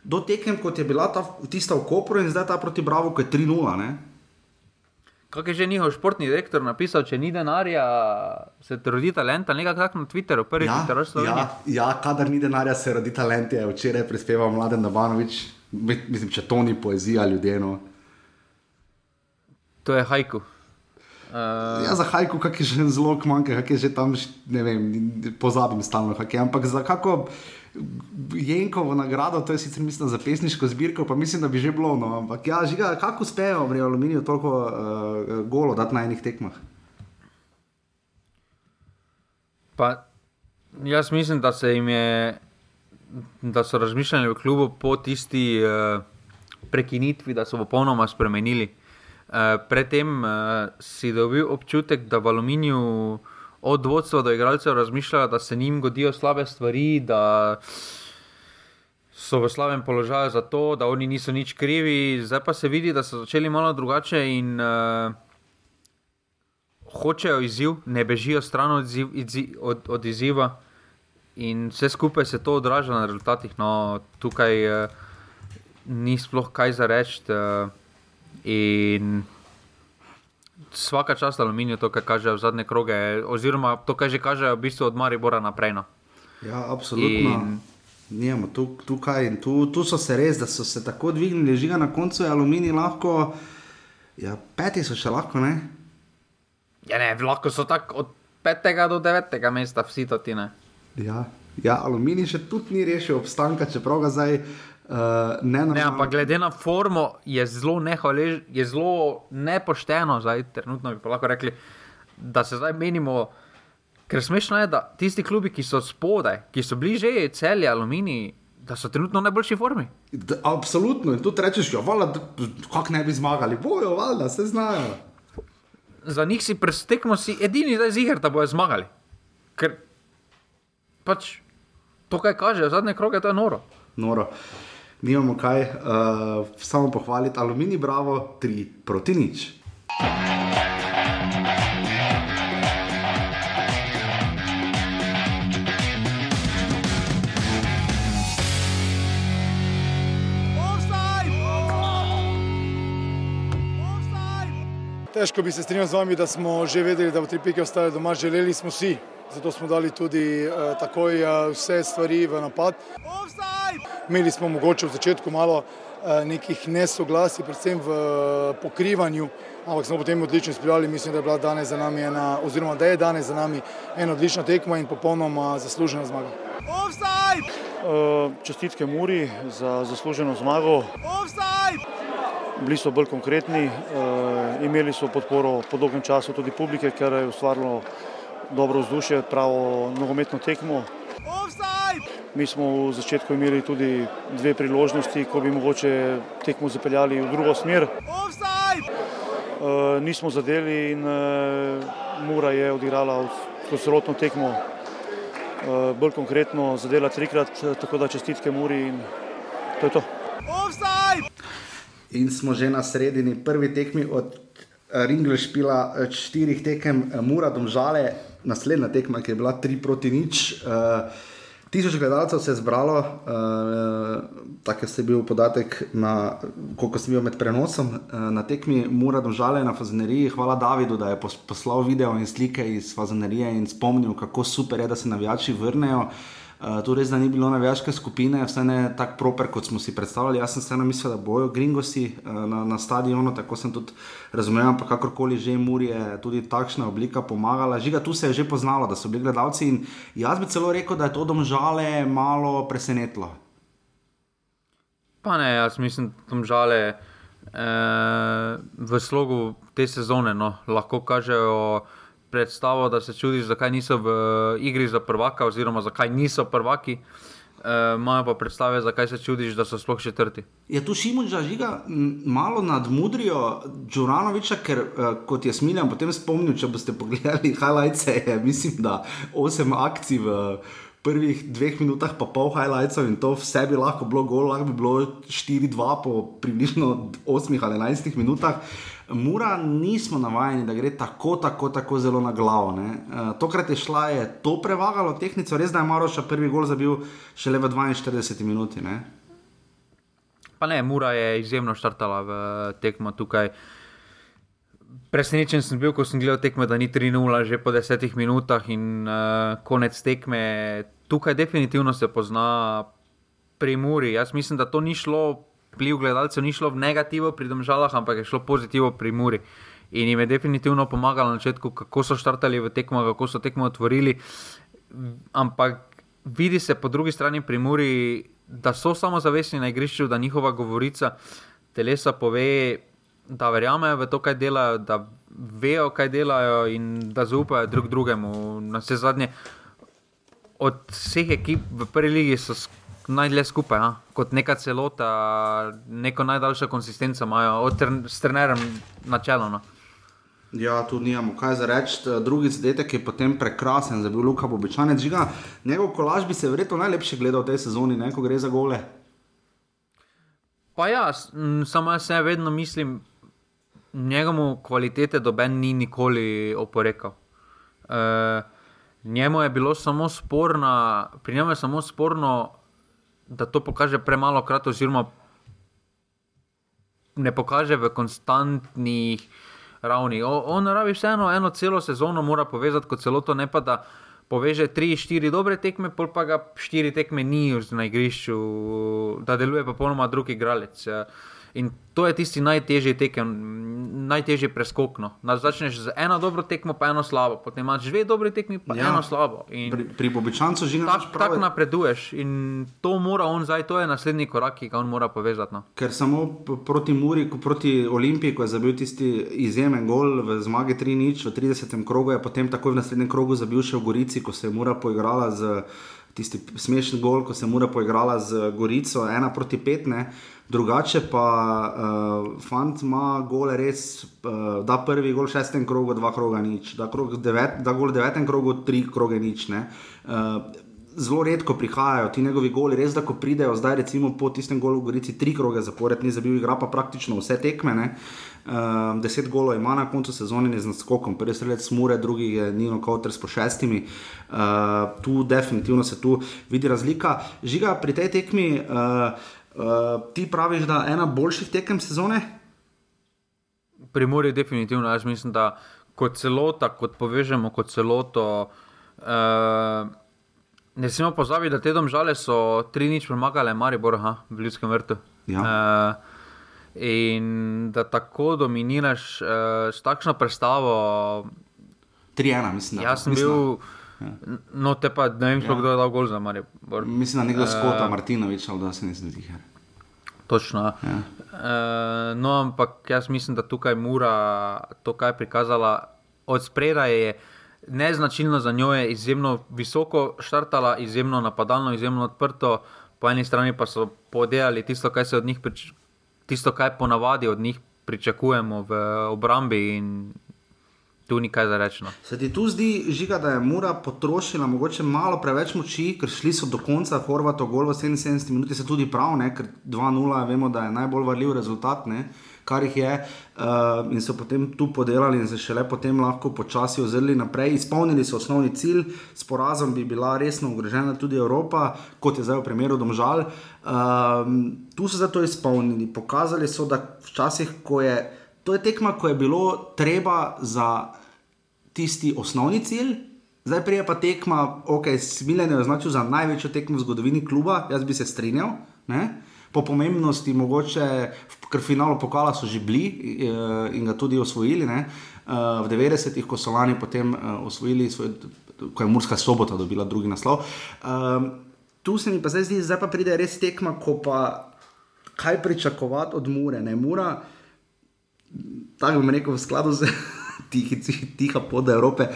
do tekem, kot je bila ta, tista v Kopru in zdaj ta proti Bravo, ki je 3-0. Kaj je že njihov športni direktor napisal, če ni denarja, se rodi talent, nekaj tak na Twitterju, prvi ja, Twitter, ja, ja, kadar ni denarja, se rodi talent, je včeraj prispeval mladen Dabanovič, mislim, če to ni poezija ljudi. No. To je hajku. Uh... Ja, za hajku, kak je že zelo manjka, kak je že tam, ne vem, pozabim stalno, kak je, ampak za kako. Jenkovo nagrado, to je sicer mislim za pesniško zbirko, pa mislim, da bi že bilo. No. Ampak ja, žiga, kako uspejo pri aluminiju toliko uh, golo dati na enih tekmah? Pa, jaz mislim, da se jim je, da so razmišljali v klubu po tisti uh, prekinitvi, da so popolnoma spremenili. Uh, predtem uh, si dobil občutek, da v aluminiju od vodstva do igralcev razmišljajo, da se jim godijo slabe stvari, da so v slabem položaju za to, da oni niso nič krivi. Zdaj pa se vidi, da so začeli malo drugače in uh, hočejo izziv, ne bežijo stran od, izziv, od, od izziva. In vse skupaj se to odraža na rezultatih. No, tukaj uh, ni sploh kaj za reči. Uh, vsaka čast aluminiju, to, kar kažejo zadnje kroge, oziroma to, kar že kažejo v bistvu od Maribora naprej. No. Ja, absolutno. In... Nijemo, tu, tukaj, tu, tu so se res, da so se tako dvignili, žiga na koncu je aluminij lahko, ja, peti so še lahko, ne? Ja, ne, lahko so tako od petega do devetega mesta, vsi to ti ne. Ja, ja aluminij še tudi ni rešil obstanka, čeprav ga zdaj Uh, ne, ne, ampak glede na formo je zelo, nehalež, je zelo nepošteno, zdaj, trenutno bi lahko rekli, da se zdaj menimo. Ker smešno je, da tisti klubi, ki so spodaj, ki so bliže celi aluminiji, da so trenutno v najboljši formi. Da, absolutno. In tu rečeš, ja, kako ne bi zmagali, bojo, valjda, se znajo. Za njih si prestekmo, si edini zdaj ziger, da bojo zmagali. Ker pač to, kaj kaže, zadnje kroge, to je noro. noro. Nimamo kaj, uh, samo pohvaliti, aluminij, bravo, tri proti nič. Težko bi se strinjal z vami, da smo že vedeli, da bo tri pike ostale doma, želeli smo si. Zato smo dali tudi uh, takoj uh, vse stvari v napad. Imeli smo mogoče v začetku malo uh, nekih nesoglasij, predvsem v uh, pokrivanju, ampak smo potem odlično izpeljali. Mislim, da je bila danes za nami ena, oziroma da je danes za nami ena odlična tekma in popolnoma zaslužena zmaga. Uh, čestitke Muri za zasluženo zmago. Offside! bili so bolj konkretni, uh, imeli so podporo po dolgem času tudi publike, ker je ustvarilo dobro vzdušje, pravo nogometno tekmo. Mi smo v začetku imeli tudi dve priložnosti, ko bi mogoče tekmo zapeljali v drugo smer. Uh, nismo zadeli in uh, Mura je odigrala kot celotno tekmo uh, bolj konkretno, zadela trikrat, tako da čestitke Muri in to je to. Offside! in smo že na sredini, prvi tekmi od eh, Ringla špila, eh, štirih tekem, Mura domžale, naslednja tekma, ki je bila tri proti nič. Tisoč gledalcev se je zbralo, uh, tako je bil podatek, na, koliko sem bil med prenosom uh, na tekmi Mura Domžale na Fazeneriji. Hvala Davidu, da je poslal video in slike iz Fazenerije in spomnil, kako super je, da se navijači vrnejo. Uh, Uh, to res, da ni bilo navijaške skupine, vse ne tako proper, kot smo si predstavljali. Jaz sem se namislil, da bojo gringosi uh, na, na stadionu, tako sem tudi razumel, pa kakorkoli že Muri je tudi takšna oblika pomagala. Žiga, tu se je že poznalo, da so bili gledalci in jaz bi celo rekel, da je to domžale malo presenetilo. Pa ne, jaz mislim, da domžale eh, v slogu te sezone no, lahko kažejo predstavo, da se čudiš, zakaj niso v igri za prvaka, oziroma zakaj niso prvaki. Imajo uh, pa predstave, zakaj se čudiš, da so sploh četrti. Je tu Šimun že žiga malo nadmudrijo Džuranoviča, ker uh, kot je smiljen, potem spomnil, če boste pogledali highlights, je mislim, da osem akcij v prvih dveh minutah, pa pol highlightsov in to vse bi lahko bilo gol, lahko bi bilo 4-2 po približno 8 ali 11 minutah. Mura nismo navajeni, da gre tako, tako, tako zelo na glavo. Uh, tokrat je šla, je to prevagalo tehnico, res da je Maroša prvi gol zabil šele v 42 minuti. Ne? Pa ne, Mura je izjemno štartala v tekmo tukaj. Presenečen sem bil, ko sem gledal tekme, da ni 3-0 že po 10 minutah in uh, konec tekme. Tukaj definitivno se pozna pri Muri. Jaz mislim, da to ni šlo vpliv gledalcev ni šlo v negativo pri domžalah, ampak je šlo pozitivno pri Muri. In jim je definitivno pomagalo na začetku, kako so štartali v tekmo, kako so tekmo otvorili. Ampak vidi se po drugi strani pri Muri, da so samo zavestni na igrišču, da njihova govorica telesa pove, da verjamejo v to, kaj delajo, da vejo, kaj delajo in da zaupajo drug drugemu. Na vse zadnje, od vseh ekip v prvi ligi so skupaj najdlje skupaj, ha? kot neka celota, neko najdaljšo konsistenco imajo, od trenerja na čelo. No? Ja, tu nimamo kaj za reči. Drugi zadetek je potem prekrasen, za bil Luka Bobičanec. Žiga, njegov kolaž bi se verjetno najlepše gledal v tej sezoni, ne, ko gre za gole. Pa ja, samo jaz se vedno mislim, njegovu kvalitete doben ni nikoli oporekal. E, njemu je bilo samo sporno, pri njemu je samo sporno da to pokaže premalo krat, oziroma ne pokaže v konstantnih ravni. O, on rabi vseeno eno celo sezono, mora povezati kot celoto, ne pa da poveže tri, štiri dobre tekme, pol pa ga štiri tekme ni na igrišču, da deluje popolnoma drugi igralec. Ja. In to je tisti najtežji tekem, najtežji preskok. No. Začneš z eno dobro tekmo, pa eno slabo, potem imaš dve dobri tekmi, pa ja. eno slabo. In pri pri Bobičancu že imaš prav. Tako napreduješ in to mora on zdaj, to je naslednji korak, ki ga on mora povezati. No. Ker samo proti Muri, proti Olimpiji, ko je zabil tisti izjemen gol v zmagi 3-0 v 30. krogu, je potem takoj v naslednjem krogu zabil še v Gorici, ko se je Mura poigrala z tisti smešni gol, ko se je Mura poigrala z Gorico, ena proti petne. Drugače pa uh, fant ima gole res, uh, da prvi gol v šestem krogu, dva kroga nič, da, krog devet, da gol v devetem krogu, tri kroge nič. Uh, zelo redko prihajajo ti njegovi goli, res da ko pridejo, zdaj recimo po tistem golu v Gorici, tri kroge zapored, ni zabil, igra pa praktično vse tekme. Uh, deset golov ima na koncu sezone z naskokom, prvi strelec Smure, drugi je Nino Kowter s po šestimi. Uh, tu definitivno se tu vidi razlika. Žiga pri tej tekmi, uh, uh, ti praviš, da je ena boljših tekem sezone? Pri Muri je definitivno, jaz mislim, da kot celota, kot povežemo kot celoto. Uh, Ne smemo pozabiti, da te domžale so tri nič premagale, Maribor, ha, v Ljudskem vrtu. Ja. Uh, in da tako dominiraš uh, s takšno predstavo. 3-1, mislim. Jaz sem mislim, bil. Ja. No, te pa ne vem, ja. kdo je dal gol za Maribor. Mislim, da nekdo skota uh, Martinovič, ali da se nisem zdiher. Točno. Ja. Uh, no, ampak jaz mislim, da tukaj mora to, kaj je prikazala od spredaj neznačilno za njo je izjemno visoko štartala, izjemno napadalno, izjemno odprto, po eni strani pa so podelali tisto, kar se od njih, prič, tisto, kar ponavadi od njih pričakujemo v obrambi. Tu ni kaj za reči. No. Se ti tu zdi, žiga, da je Mura potrošila mogoče malo preveč moči, ker šli so do konca, Horvato, gol v 77 minutah, se tudi prav, ne? ker 2-0, vemo, da je najbolj varljiv rezultat. Ne? kar jih je, uh, in so potem tu podelali, in se šele potem lahko počasi ozrli naprej. Izpolnili so osnovni cilj, s porazom bi bila resno ogrožena tudi Evropa, kot je zdaj v primeru Domžal. Uh, tu so zato izpolnili, pokazali so, da včasih, ko je to je tekma, ko je bilo treba za tisti osnovni cilj. Zdaj prije pa tekma, ok, Smilen je označil za največjo tekmo v zgodovini kluba, jaz bi se strinjal. Ne? po pomembnosti, mogoče, ker finalu pokala so že bili uh, in ga tudi osvojili. Ne? Uh, v 90-ih, ko so lani potem uh, osvojili, svoj, ko je Murska sobota dobila drugi naslov. Tu se mi pa zdaj zdi, da pa pride res tekma, ko pa kaj pričakovati od Mure. Ne? Mura, tako bom rekel, v skladu z tiha pod Evrope.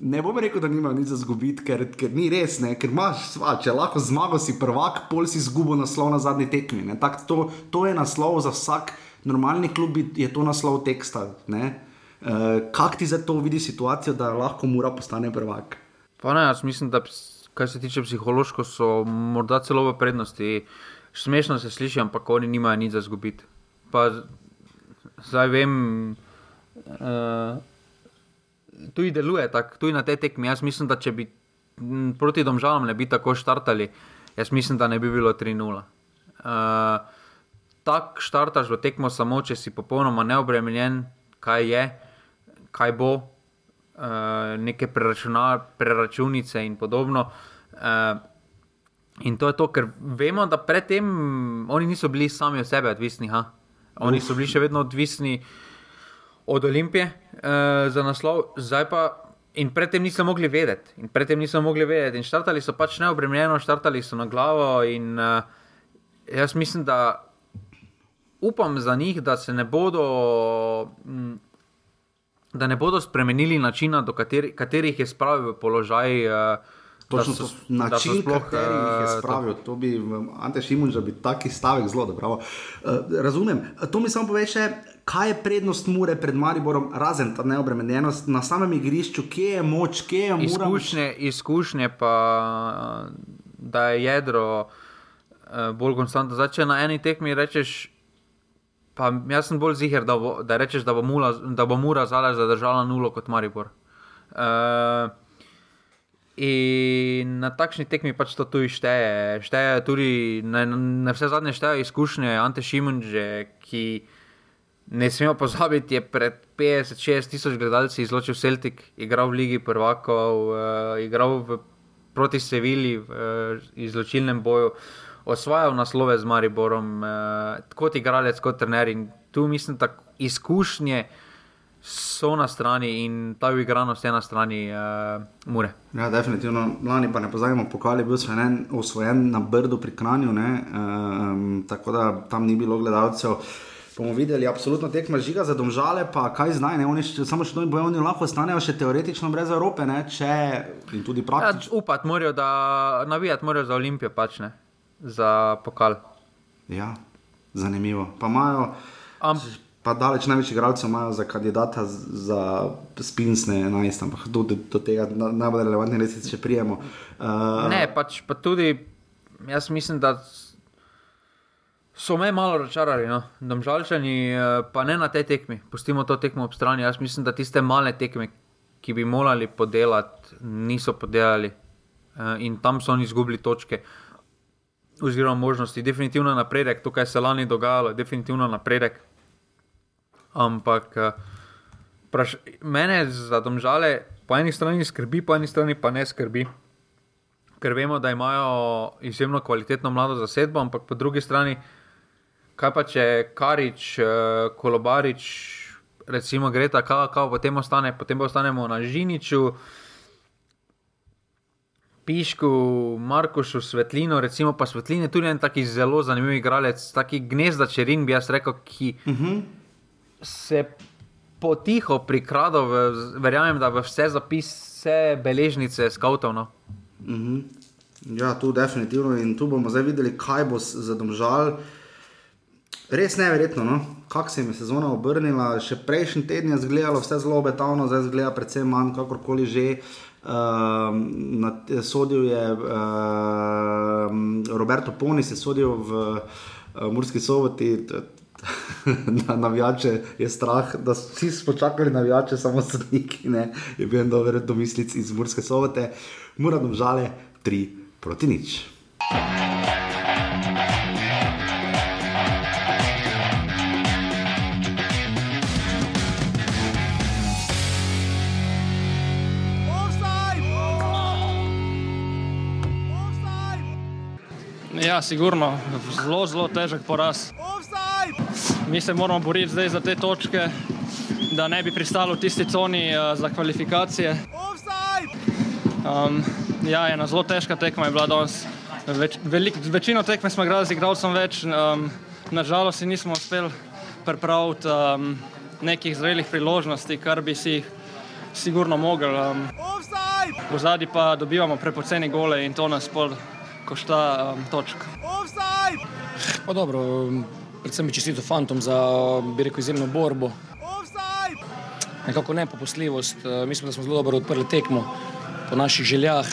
Ne bom rekel, da nima nič za zgubiti, ker, ker ni res, ne? ker imaš, sva, če lahko zmago si prvak, pol si izgubil naslov na zadnji tekmi. Tak, to, to je naslov za vsak normalni klub, je to naslov teksta. Uh, Kaj ti za to vidi situacijo, da lahko mora postane prvak? Pa ne, jaz mislim, da kar se tiče psihološko, so morda celo v prednosti. Smešno se sliši, ampak oni nimajo nič za zgubiti. Pa zdaj vem. Uh, tudi deluje tako, tudi na tej tekmi. Jaz mislim, da če bi proti domžalam ne bi tako štartali, jaz mislim, da ne bi bilo 3-0. Uh, eh, tako štartaš v tekmo samo, če si popolnoma neobremenjen, kaj je, kaj bo, uh, neke preračunice in podobno. Uh, In to je to, ker vemo, da predtem oni niso bili sami od sebe odvisni. Ha? Oni so bili še vedno odvisni od Olimpije uh, za naslov, zdaj pa. In predtem niso mogli vedeti, in predtem niso mogli vedeti, in štartali so pač neobremenjeno, štartali so na glavo. In uh, jaz mislim, da upam za njih, da se ne bodo, m, da ne bodo spremenili načina, do kateri, katerih je spravil v položaj. Uh, Točno so, način, na kateri jih je eh, spravil. To bi Ante Šimun, da bi taki stavek zelo dobro. Uh, razumem. To mi samo pove še, kaj je prednost Mure pred Mariborom, razen ta neobremenjenost na samem igrišču, kje je moč, kje je moč. Izkušnje, izkušnje pa, da je jedro uh, bolj konstantno. Zdaj, če na eni tekmi rečeš. Pa jaz sem bolj ziger, da, da rečeš, da bo Mura, da bo Mura zadržala nulo kot Maribor. Uh, In na takšni tekmi pač to tudi šteje. Šteje tudi, na, na vse zadnje šteje izkušnje Ante Šimunže, ki ne smemo pozabiti, je pred 50-60 tisoč gledalci izločil Celtic, igral v Ligi prvakov, uh, igral v, proti Sevilji v uh, izločilnem boju, osvajal naslove z Mariborom, uh, kot igralec, kot trener. In tu mislim, da izkušnje so na strani in ta uigranost je na strani uh, Mure. Ja, definitivno. Lani pa ne pozajemo, pokal je bil osvojen, osvojen na Brdu pri Kranju, um, tako da tam ni bilo gledalcev. Bomo videli, absolutno tekma žiga za domžale, pa kaj zdaj, ne, oni še, samo še novi bojovni lahko ostanejo še teoretično brez Evrope, ne, če in tudi praktično. Ja, upati morajo, da navijati morajo za Olimpijo, pač ne, za pokal. Ja, zanimivo. Pa imajo. Am, pa daleč največji igralci imajo za kandidata za spinsne 11, ampak do, do, do tega najbolj relevantne res, če prijemo. Uh, ne, pač pa tudi jaz mislim, da so me malo razočarali, no? domžalčani, eh, pa ne na tej tekmi. Pustimo to tekmo ob strani. Jaz mislim, da tiste male tekme, ki bi morali podelati, niso podelali uh, in tam so oni izgubili točke. Oziroma, možnosti, definitivno napredek, to, kar se lani dogajalo, definitivno napredek. Ampak uh, praš, mene za domžale po eni strani skrbi, po eni strani pa ne skrbi ker vemo, da imajo izjemno kvalitetno mlado zasedbo, ampak po drugi strani, kaj pa če Karič, eh, Kolobarič, recimo Greta, kaj pa potem ostane, potem pa ostanemo na Žiniču. Pišku, Markošu, Svetlino, recimo pa Svetlin je tudi en taki zelo zanimiv igralec, taki gnezda čerin, bi jaz rekel, ki uh mhm. -huh. Se potiho prikrado, verjamem, da v vse zapise, beležnice, skautov. No. Mhm. -huh. Ja, tu definitivno in tu bomo zdaj videli, kaj bo za domžal. Res neverjetno, no? kako se je sezona obrnila. Še prejšnji teden je izgledalo vse zelo obetavno, zdaj izgleda predvsem manj, kakorkoli že. Uh, sodil je uh, Roberto Poni, se sodil v uh, Murski soboti. Na navijače je strah, da vsi počakali navijače, samo sodniki. Ne? Je bil en dober domislic iz Murske sobote, moram žale tri proti nič. Ja, sigurno, zelo, zelo težek poraz. Mi se moramo boriti zdaj za te točke, da ne bi pristali v tisti coni uh, za kvalifikacije. Um, ja, ena zelo težka tekma je bila danes. Več, velik, večino tekme smo igrali z igralcem več, um, nažalost nismo uspeli pripraviti um, nekih zrelih priložnosti, kar bi si jih sigurno mogli. Um, v zadnji pa dobivamo prepoceni gole in to nas pol košta um, točk. Pa dobro, predvsem bi čestito fantom za bi rekel izjemno borbo. Nekako nepopustljivost, mislim, da smo zelo dobro odprli tekmo po naših željah.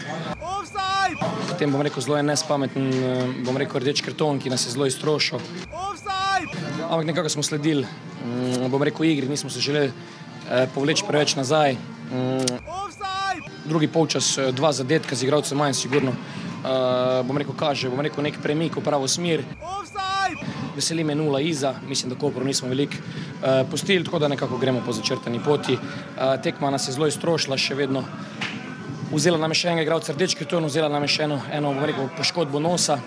Potem bom rekel, zelo nespameten, eh, bom rekel, rdeč karton, ki nas je zelo iztrošil. Ampak nekako smo sledili, mm, bom rekel, igri, nismo se želeli eh, povleči preveč nazaj. Mm, drugi polčas, eh, dva zadetka z igralcem manj, sigurno. Bom rekel, kaže, bom rekel, nek premik v pravo smer. Veseli me nula iza, mislim, da kopro nismo veliko uh, pustili, tako da nekako gremo po začrtani poti. Uh, tekma nas je zelo iztrošila, še vedno vzela nam še enega igralca rdeč, ki je to vzela nam še eno, eno rekel, poškodbo nosa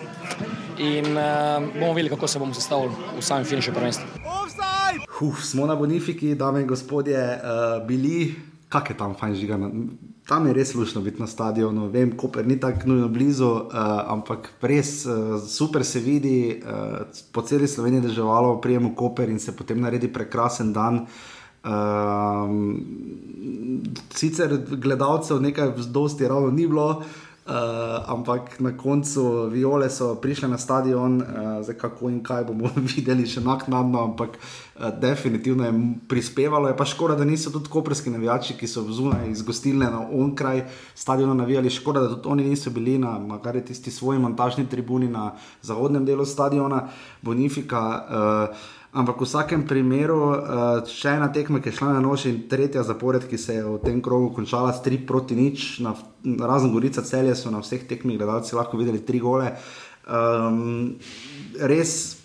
in uh, bomo videli, kako se bomo sestavili v samem finišu prvenstva. Uf, smo na Bonifiki, dame in gospodje, uh, bili, kak je tam fajn žiga. Tam je res lušno biti na stadionu, vem, Koper ni tako nujno blizu, uh, ampak res uh, super se vidi, uh, po celi Sloveniji deževalo, prijemo Koper in se potem naredi prekrasen dan. Um, sicer gledalcev nekaj zdosti ravno ni bilo, uh, ampak na koncu viole so prišle na stadion, uh, zdaj kako in kaj bomo videli še naknadno, ampak uh, definitivno je prispevalo. Je pa škoda, da niso tudi koperski navijači, ki so zunaj iz gostilne na onkraj stadiona navijali. Škoda, da tudi oni niso bili na tisti svoji montažni tribuni na zahodnem delu stadiona Bonifika. Uh, Ampak v vsakem primeru, uh, še ena tekma, ki je šla na nož in tretja zapored, ki se je v tem krogu končala s 3 proti nič, na, razen Gorica celje so na vseh tekmih gledalci lahko videli tri gole. Um, res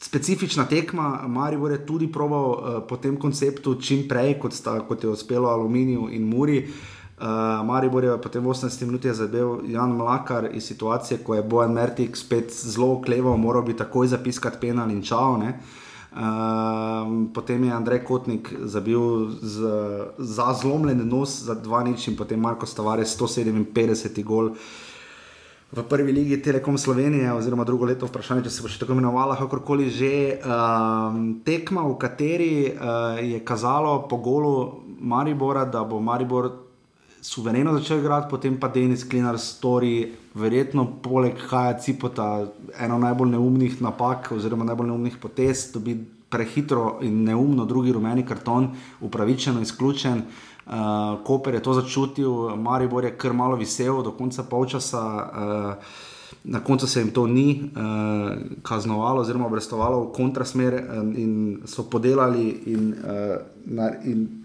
specifična tekma, Marijo je tudi probal uh, po tem konceptu čim prej, kot, sta, kot je uspelo Aluminiju in Muri. Uh, Uh, Maribor je potem v 18 minutah zadev Jan Mlakar iz situacije, ko je Bojan Mertik spet zelo okleval, moral bi takoj zapiskati penal in čau. Uh, potem je Andrej Kotnik zabil z, za zlomljen nos za 2 nič in potem Marko Stavare 157 gol. V prvi ligi Telekom Slovenije, oziroma drugo leto, vprašanje, če se bo še tako imenovala, kakorkoli že, um, tekma, v kateri uh, je kazalo po golu Maribora, da bo Maribor suvereno začel igrati, potem pa Denis Klinar stori, verjetno poleg Haja Cipota, eno najbolj neumnih napak oziroma najbolj neumnih potez, dobi prehitro in neumno drugi rumeni karton, upravičeno izključen. Uh, Koper je to začutil, Maribor je kar malo visel do konca polčasa. Uh, Na koncu se jim to ni uh, kaznovalo, oziroma obrestovalo v kontrasmer, um, in so podelali, in, uh, na, in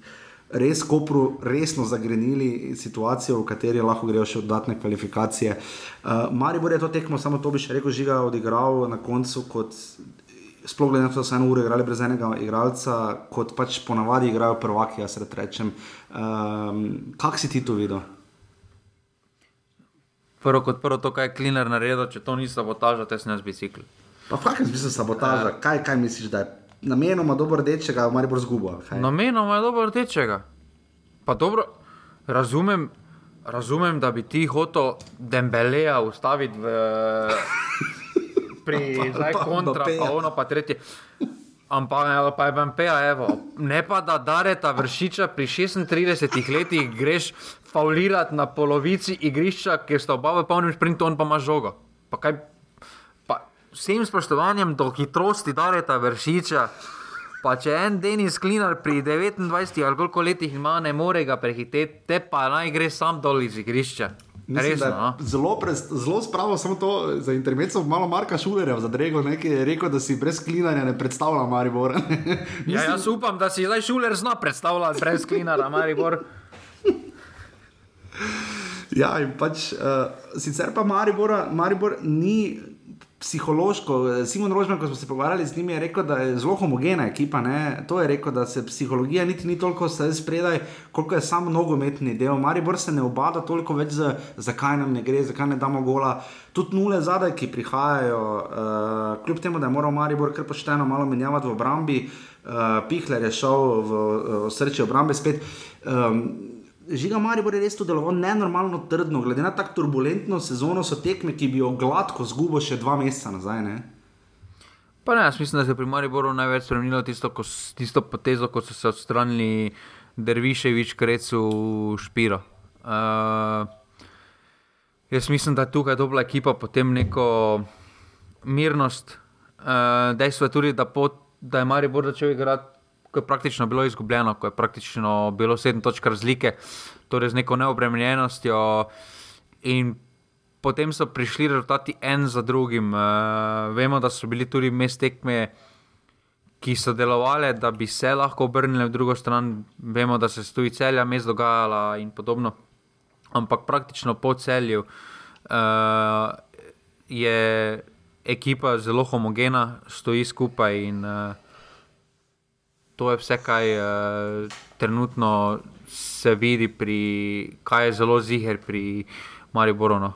res Kopru resno zagrenili situacijo, v kateri lahko grejo še dodatne kvalifikacije. Uh, Maribor je to tekmo, samo to bi še rekel, žiga odigral na koncu kot sploh glede na to, da so eno uro igrali brez enega igralca, kot pač ponavadi igrajo prvaki, jaz rečem. Um, Kaj si ti to videl? Prvo kot prvo, to, kaj je kliner naredil, če to ni sabotaža, te sneš bicikl. Pa v kakšnem smislu sabotaža? Uh, kaj, kaj misliš, da je namenoma dobro rdečega, ali bo zgubo? Namenoma je dobro rdečega. Pa dobro, razumem, razumem, da bi ti hotel Dembeleja ustaviti v pri zdaj kontra, pa ono pa tretje. Ampak pa je vam peja, evo. ne pa da dareta vršiča pri 36 letih greš faulirati na polovici igrišča, ker sta oba v polnem sprintu, on pa ima žogo. Pa kaj, pa vsem spoštovanjem do hitrosti dareta vršiča. Pa če en Denis Klinar pri 29 ali koliko letih ima, ne more ga prehiteti, te pa naj gre sam dol iz igrišča. Mislim, Resno, no? zelo, zelo spravo samo to za intermezzo, malo Marka Šulerja za Drego, ki je rekel, da si brez klinanja ne predstavlja Maribor. Mislim... Ja, jaz upam, da si zdaj Šuler zna predstavljati brez klinanja Maribor. ja, in pač uh, sicer pa Maribor, Maribor ni psihološko. Simon Rožman, ko smo se pogovarjali z njim, je rekel, da je zelo homogena ekipa. Ne? To je rekel, da se psihologija niti ni toliko spredaj, koliko je samo nogometni del. Maribor se ne obada toliko več, za, zakaj nam ne gre, zakaj ne damo gola. Tudi nule zadaj, ki prihajajo, uh, kljub temu, da je moral Maribor kar pošteno malo menjavati v obrambi, uh, Pihler je šel v, v srce obrambe spet. Um, Žiga Maribor je res to deloval nenormalno trdno, glede na tako turbulentno sezono, so tekme, ki bi jo gladko zgubo še dva meseca nazaj. Ne? Pa ne, jaz mislim, da se je pri Mariboru največ spremenilo tisto, ko, tisto potezo, ko so se odstranili Derviševič, Krecu, Špiro. Uh, jaz mislim, da je tukaj dobra ekipa, potem neko mirnost. Uh, dejstvo je tudi, da, pot, da je Maribor začel igrati ko je praktično bilo izgubljeno, ko je praktično bilo sedem točk razlike, torej z neko neobremenjenostjo. In potem so prišli rezultati en za drugim. Uh, vemo, da so bili tudi mest tekme, ki so delovali, da bi se lahko obrnili v drugo stran. Vemo, da se je tudi celja mest dogajala in podobno. Ampak praktično po celju uh, je ekipa zelo homogena, stoji skupaj in uh, to je vse, kar uh, trenutno se vidi, pri, kaj je zelo ziger pri Mariboru. No.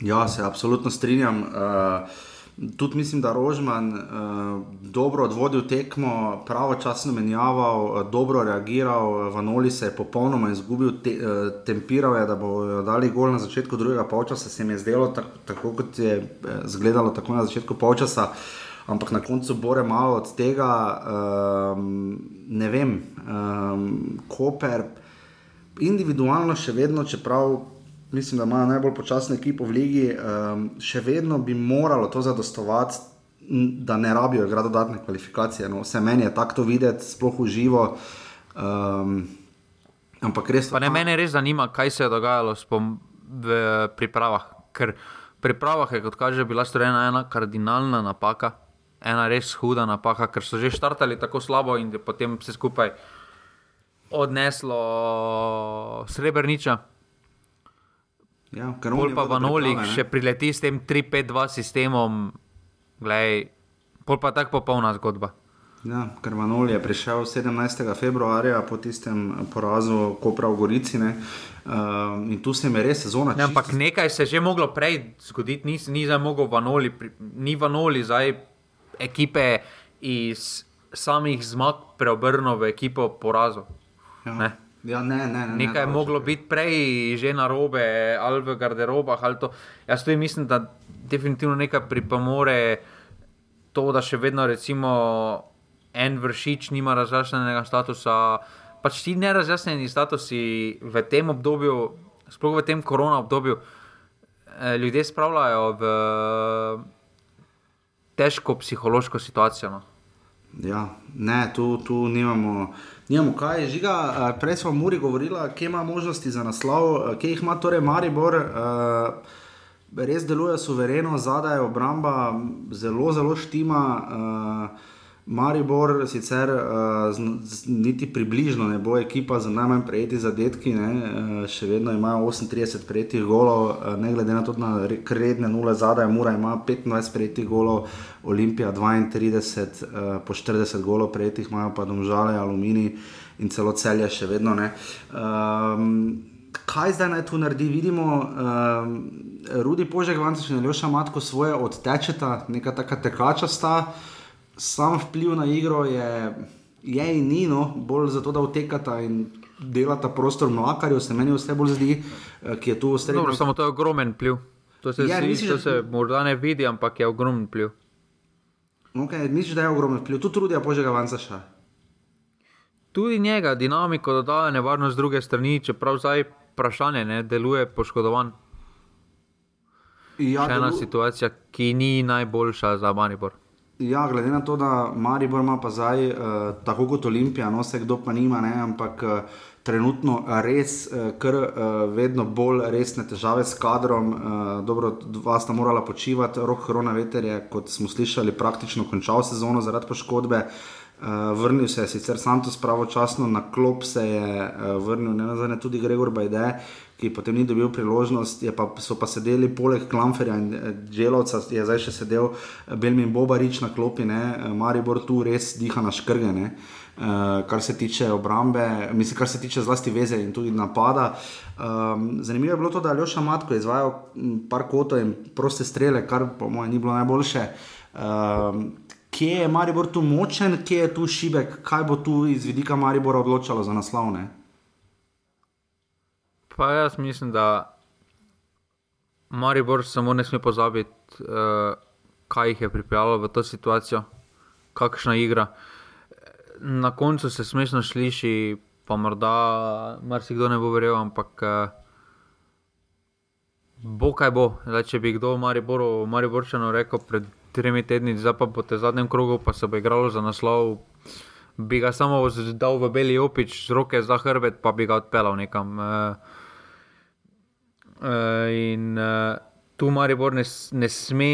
Ja, se absolutno strinjam. Uh, tudi mislim, da je Rožman uh, dobro odvodil tekmo, pravočasno menjaval, uh, dobro reagiral, Vanoli se je popolnoma izgubil, te, uh, tempiral je, da bo dali gol na začetku drugega polčasa. Se mi je zdelo, tak, tako kot je izgledalo tako na začetku polčasa. Uh, ampak na koncu bore malo od tega, um, ne vem, um, Koper, individualno še vedno, čeprav mislim, da imajo najbolj počasno ekipo v ligi, um, še vedno bi moralo to zadostovati, da ne rabijo igrati dodatne kvalifikacije. No, vse meni je tako videti, sploh v živo. Um, ampak res. Pa ne, mene res zanima, kaj se je dogajalo v pripravah. Ker v pripravah je, kot kaže, bila storjena ena kardinalna napaka ena res huda napaka, ker so že štartali tako slabo in potem se skupaj odneslo srebrniča. Ja, Bolj pa Vanoli, še prileti s tem 3-5-2 sistemom, gledaj, pol pa tako popolna zgodba. Ja, ker Vanoli je prišel 17. februarja po tistem porazu, ko prav Gorici. Uh, in tu se je res sezona. Ne, ampak nekaj se je že moglo prej zgoditi, ni, ni za mogel Vanoli, ni Vanoli zdaj ekipe iz samih zmag preobrnil v ekipo porazov. Ja. Ne? Ja, ne, ne, ne, Nekaj je moglo biti prej, že na robe, ali v garderobah. Ali Jaz tudi mislim, da definitivno nekaj pripomore to, da še vedno recimo, en vršič nima razjašnjenega statusa. Pač ti nerazjasnjeni statusi v tem obdobju, sploh v tem korona obdobju, eh, ljudje spravljajo v težko psihološko situacijo. No. Ja, ne, tu, tu nimamo, nimamo kaj. Žiga, uh, prej smo o Muri govorili, kje ima možnosti za naslov, uh, kje jih ima torej Maribor. Uh, res deluje suvereno, zadaj je obramba, zelo, zelo štima. Uh, Maribor sicer uh, z, z, niti približno ne bo ekipa za najmanj prejeti zadetki, ne, uh, še vedno imajo 38 prejetih golov, uh, ne glede na to, da redne nule zadaj, Mura ima 25 prejetih golov, Olimpija 32, uh, po 40 golov prejetih imajo pa domžale, aluminij in celo celje še vedno ne. Um, kaj zdaj naj tu naredi? Vidimo, um, Rudi Požek, Vanci, še ne ljoša matko svoje odtečeta, neka taka tekača sta sam vpliv na igro je, je in ni, no, bolj zato, da utekata in delata prostor mlakarjev, se meni vse bolj zdi, eh, ki je tu ustrezen. Dobro, samo to je ogromen vpliv. To se, ja, si, misliš, to se morda ne vidi, ampak je ogromen vpliv. Okay, misliš, da je ogromen vpliv, tu trudijo požega vanca še. Tudi njega, dinamiko dodaja nevarnost z druge strani, čeprav zdaj vprašanje ne deluje poškodovan. Ja, Še ena delu... situacija, ki ni najboljša za Manibor. Ja, glede na to, da Maribor ima pa zdaj, uh, tako kot Olimpija, no se kdo pa nima, ne, ampak uh, trenutno res, uh, kar uh, vedno bolj resne težave s kadrom. Uh, dobro, dva sta morala počivati, rok Hrona Veter je, kot smo slišali, praktično končal sezono zaradi poškodbe. Uh, vrnil se je sicer Santos pravočasno, na klop se je uh, vrnil, ne nazadnje tudi Gregor Bajde, ki potem ni dobil priložnost, pa, so pa sedeli poleg Klamferja in Dželovca, eh, je zdaj še sedel Belmin Bobarič na klopi, ne? Maribor tu res diha na škrge. Uh, kar se tiče obrambe, mislim, kar se tiče zlasti veze in tudi napada. Um, zanimivo je bilo to, da je Ljoša Matko izvajal par kotov in proste strele, kar po mojem ni bilo najboljše. Um, kje je Maribor tu močen, kje je tu šibek, kaj bo tu iz vidika Maribora odločalo za naslovne? Pa jaz mislim, da Maribor samo ne sme pozabiti, uh, kaj jih je pripeljalo v to situacijo, kakšna igra. Na koncu se smešno sliši, pa morda marsikdo ne bo verjel, ampak uh, bo kaj bo. Zdaj, če bi kdo v Mariboru, Mariborčano rekel pred tremi tedni, zdaj pa po tem zadnjem krogu, pa se bo igralo za naslov. Bi ga samo dal v beli opič, z roke za hrbet, pa bi ga odpeljal nekam. Uh, Uh, in uh, tu Maribor ne, ne sme,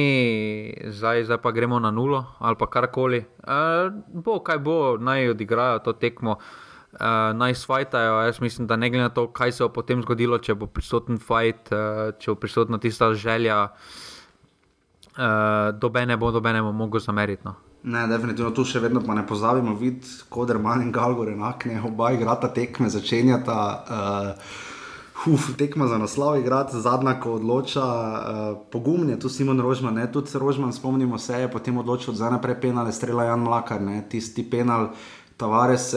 zdaj, zdaj pa gremo na nulo ali pa karkoli. Uh, bo, kaj bo, naj odigrajo to tekmo, uh, naj svajtajo. Jaz mislim, da ne glede na to, kaj se bo potem zgodilo, če bo prisoten fajt, uh, če bo prisotna tista želja, uh, bo, dobene bo mogo zameriti. No. Ne, definitivno tu še vedno ne pozabimo, videti, kot je Martin Galgor, enakne, oba igrata tekme, začenjata. Uh, Uf, tekma za naslov, igrati zadnja, ko odloča, uh, pogum je tu Simon Rožman, ne? tudi Rožman, spomnimo se, je potem odločil za naprej penale, strela Jan Mlakar, ne? tisti penal, Tavares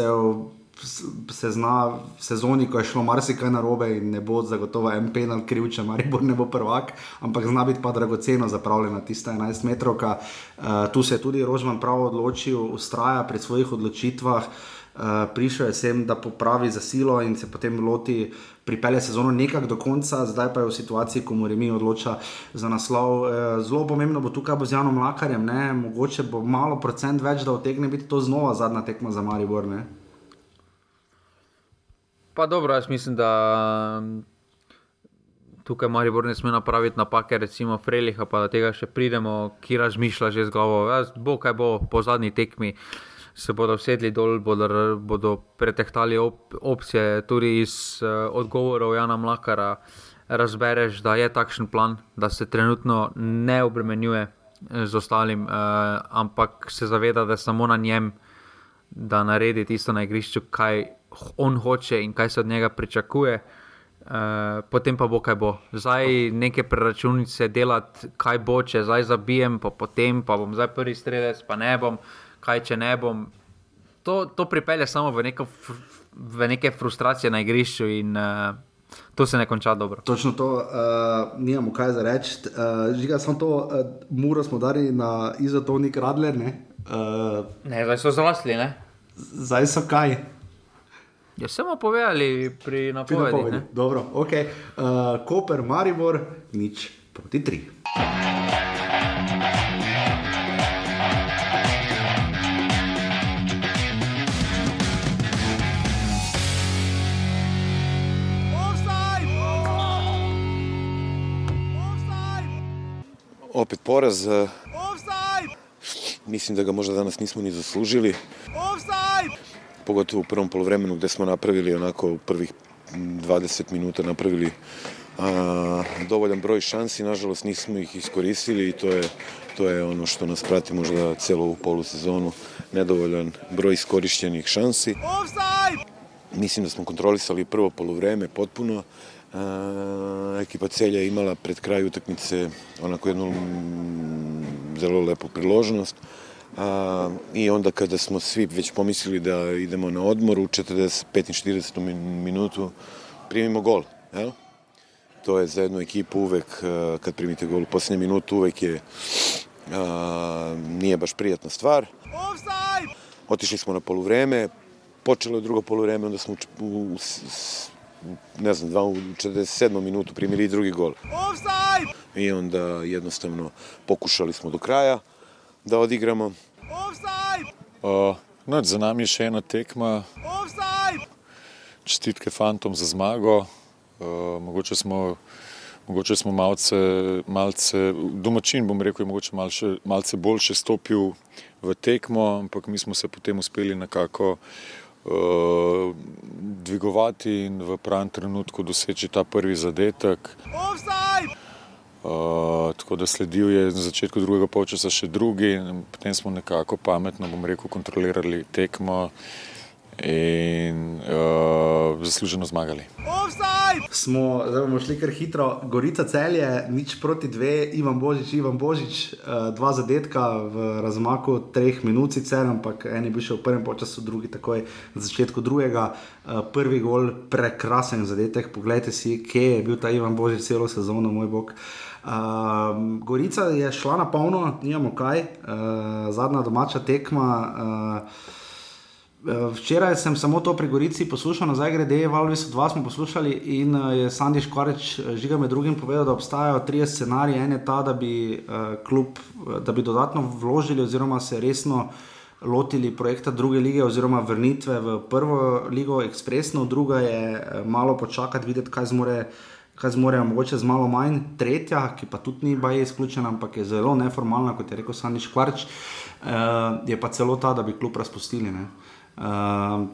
se, zna v sezoni, ko je šlo marsikaj narobe in ne bo zagotovo en penal kriv, če Maribor ne bo prvak, ampak zna biti pa dragoceno zapravljena tista 11 metrovka. Uh, tu se je tudi Rožman prav odločil, ustraja pri svojih odločitvah. Uh, prišel je sem, da popravi za silo in se potem loti uh, pripelje sezono nekako do konca, zdaj pa je v situaciji, ko mora mi odloča za naslov. Eh, zelo pomembno bo tukaj z Janom Lakarjem, ne? mogoče bo malo procent več, da otegne biti to znova zadnja tekma za Maribor. Ne? Pa dobro, jaz mislim, da mm, tukaj Maribor ne sme napraviti napake, recimo Freliha, pa da tega še pridemo, ki razmišlja že z glavo. Jaz bo kaj bo po zadnji tekmi. Se bodo usedli dol, bodo, bodo pretehtali op, opcije, tudi iz uh, odgovorov Jana Mlakara. Razbereš, da je takšen plan, da se trenutno ne obremenjuje eh, z ostalim, uh, ampak se zaveda, da je samo na njem, da naredi tisto na igrišču, kaj on hoče in kaj se od njega pričakuje. Uh, potem pa bo kaj bo. Zdaj neke preračunice delati, kaj bo, če zdaj zabijem, pa potem pa bom zdaj prvi strelec, pa ne bom. Uh, kaj če ne bom. To, to pripelje samo v, neko, v neke frustracije na igrišču in uh, to se ne konča dobro. Točno to, uh, nimamo kaj za reči. Uh, Žiga samo to, uh, muro smo dali na izotonik Radler. Ne, Uh, ne, zdaj so zrasli. Ne? Zdaj so kaj. Ja, samo povedali pri napovedi. Pri napovedi. Dobro, okay. uh, eh, Koper, Maribor, nič proti tri. Opet porez. Uh eh, Mislim da ga možda danas nismo ni zaslužili. Pogotovo u prvom polovremenu gde smo napravili onako u prvih 20 minuta napravili a, dovoljan broj šansi, nažalost nismo ih iskoristili i to je, to je ono što nas prati možda celo ovu polusezonu, nedovoljan broj iskorišćenih šansi. Mislim da smo kontrolisali prvo polovreme potpuno, ekipa Celja je imala pred kraj utakmice onako jednu zelo lepu priložnost, A, I onda kada smo svi već pomislili da idemo na odmor u 45. 40. minutu primimo gol. Jel? To je za jednu ekipu uvek, kad primite gol u posljednje minutu, uvek je a, nije baš prijatna stvar. Otišli smo na poluvreme, počelo je drugo poluvreme, onda smo u, u, ne znam, dva, u 47. minutu primili drugi gol. I onda jednostavno pokušali smo do kraja da odigramo. Uh, no, za nami je še ena tekma. Čestitke fantom za zmago. Uh, mogoče smo, mogoče smo malce, malce, domačin bom rekel, je mogoče malce, malce boljše stopil v tekmo, ampak mi smo se potem uspeli nekako dvigovati in v pravem trenutku doseči ta prvi zadetek. Offside! Uh, tako da sledil je na začetku drugega polčasa še drugi, potem smo nekako pametno, bom rekel, kontrolirali tekmo in uh, zasluženo zmagali. Smo, zdaj bomo šli kar hitro, Gorica celje, nič proti dve, Ivan Božič, Ivan Božič, uh, dva zadetka v razmaku treh minut, sicer, ampak en je bil še v prvem času, drugi takoj na začetku drugega. Uh, prvi gol, prekrasen zadetek, poglejte si, kje je bil ta Ivan Božič celo sezono, moj bog. Uh, Gorica je šla na polno, nimamo kaj, uh, zadnja domača tekma. Uh, včeraj sem samo to pri Gorici poslušal, nazaj grede, Valvis od vas smo poslušali in uh, je Sandy Škvareč žiga med drugim povedal, da obstajajo tri scenarije. En je ta, da bi, uh, klub, da bi dodatno vložili oziroma se resno lotili projekta druge lige oziroma vrnitve v prvo ligo ekspresno, druga je malo počakati, videti, kaj zmore kaj zmorejo, mogoče z malo manj, tretja, ki pa tudi ni baje izključena, ampak je zelo neformalna, kot je rekel Saniš Kvarč, uh, je pa celo ta, da bi klub razpustili. Uh,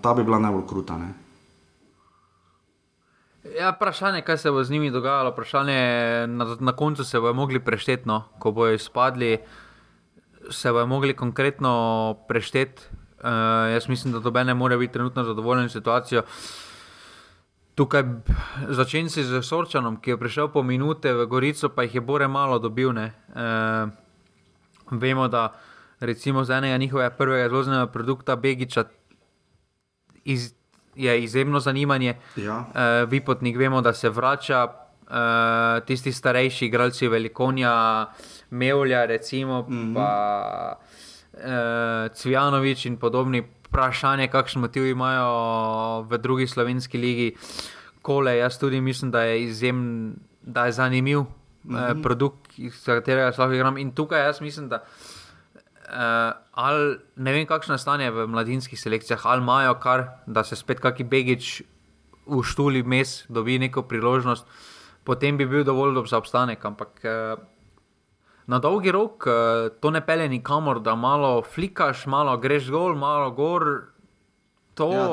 ta bi bila najbolj kruta. Ne? Ja, vprašanje, kaj se bo z njimi dogajalo, vprašanje na, na koncu se bojo mogli prešteti, no? ko bojo izpadli, se bojo mogli konkretno prešteti. Uh, jaz mislim, da dobe ne more biti trenutno zadovoljen s situacijo. Tukaj začenj si z Sorčanom, ki je prišel po minute v Gorico, pa jih je Bore malo dobil. E, vemo, da recimo za enega njihovega prvega izvoznega produkta Begiča iz, je izjemno zanimanje. Ja. E, Vipotnik vemo, da se vrača. Uh, tisti starejši igralci, velikonja, Mevlja, recimo, mm -hmm. pa uh, Cvjanovič in podobni, vprašanje, kakšen motiv imajo v drugi slovenski ligi. Kole, jaz tudi mislim, da je izjemen, da je zanimiv mm -hmm. eh, produkt, iz katerega lahko igram. In tukaj jaz mislim, da eh, ali, ne vem, kakšno je stanje v mladinskih selekcijah, ali imajo kar, da se spet kaki begič v štuli mes dobi neko priložnost, potem bi bil dovolj dober za obstanek. Ampak eh, na dolgi rok eh, to ne pele nikamor, da malo flikaš, malo greš gol, malo gor. To, ja,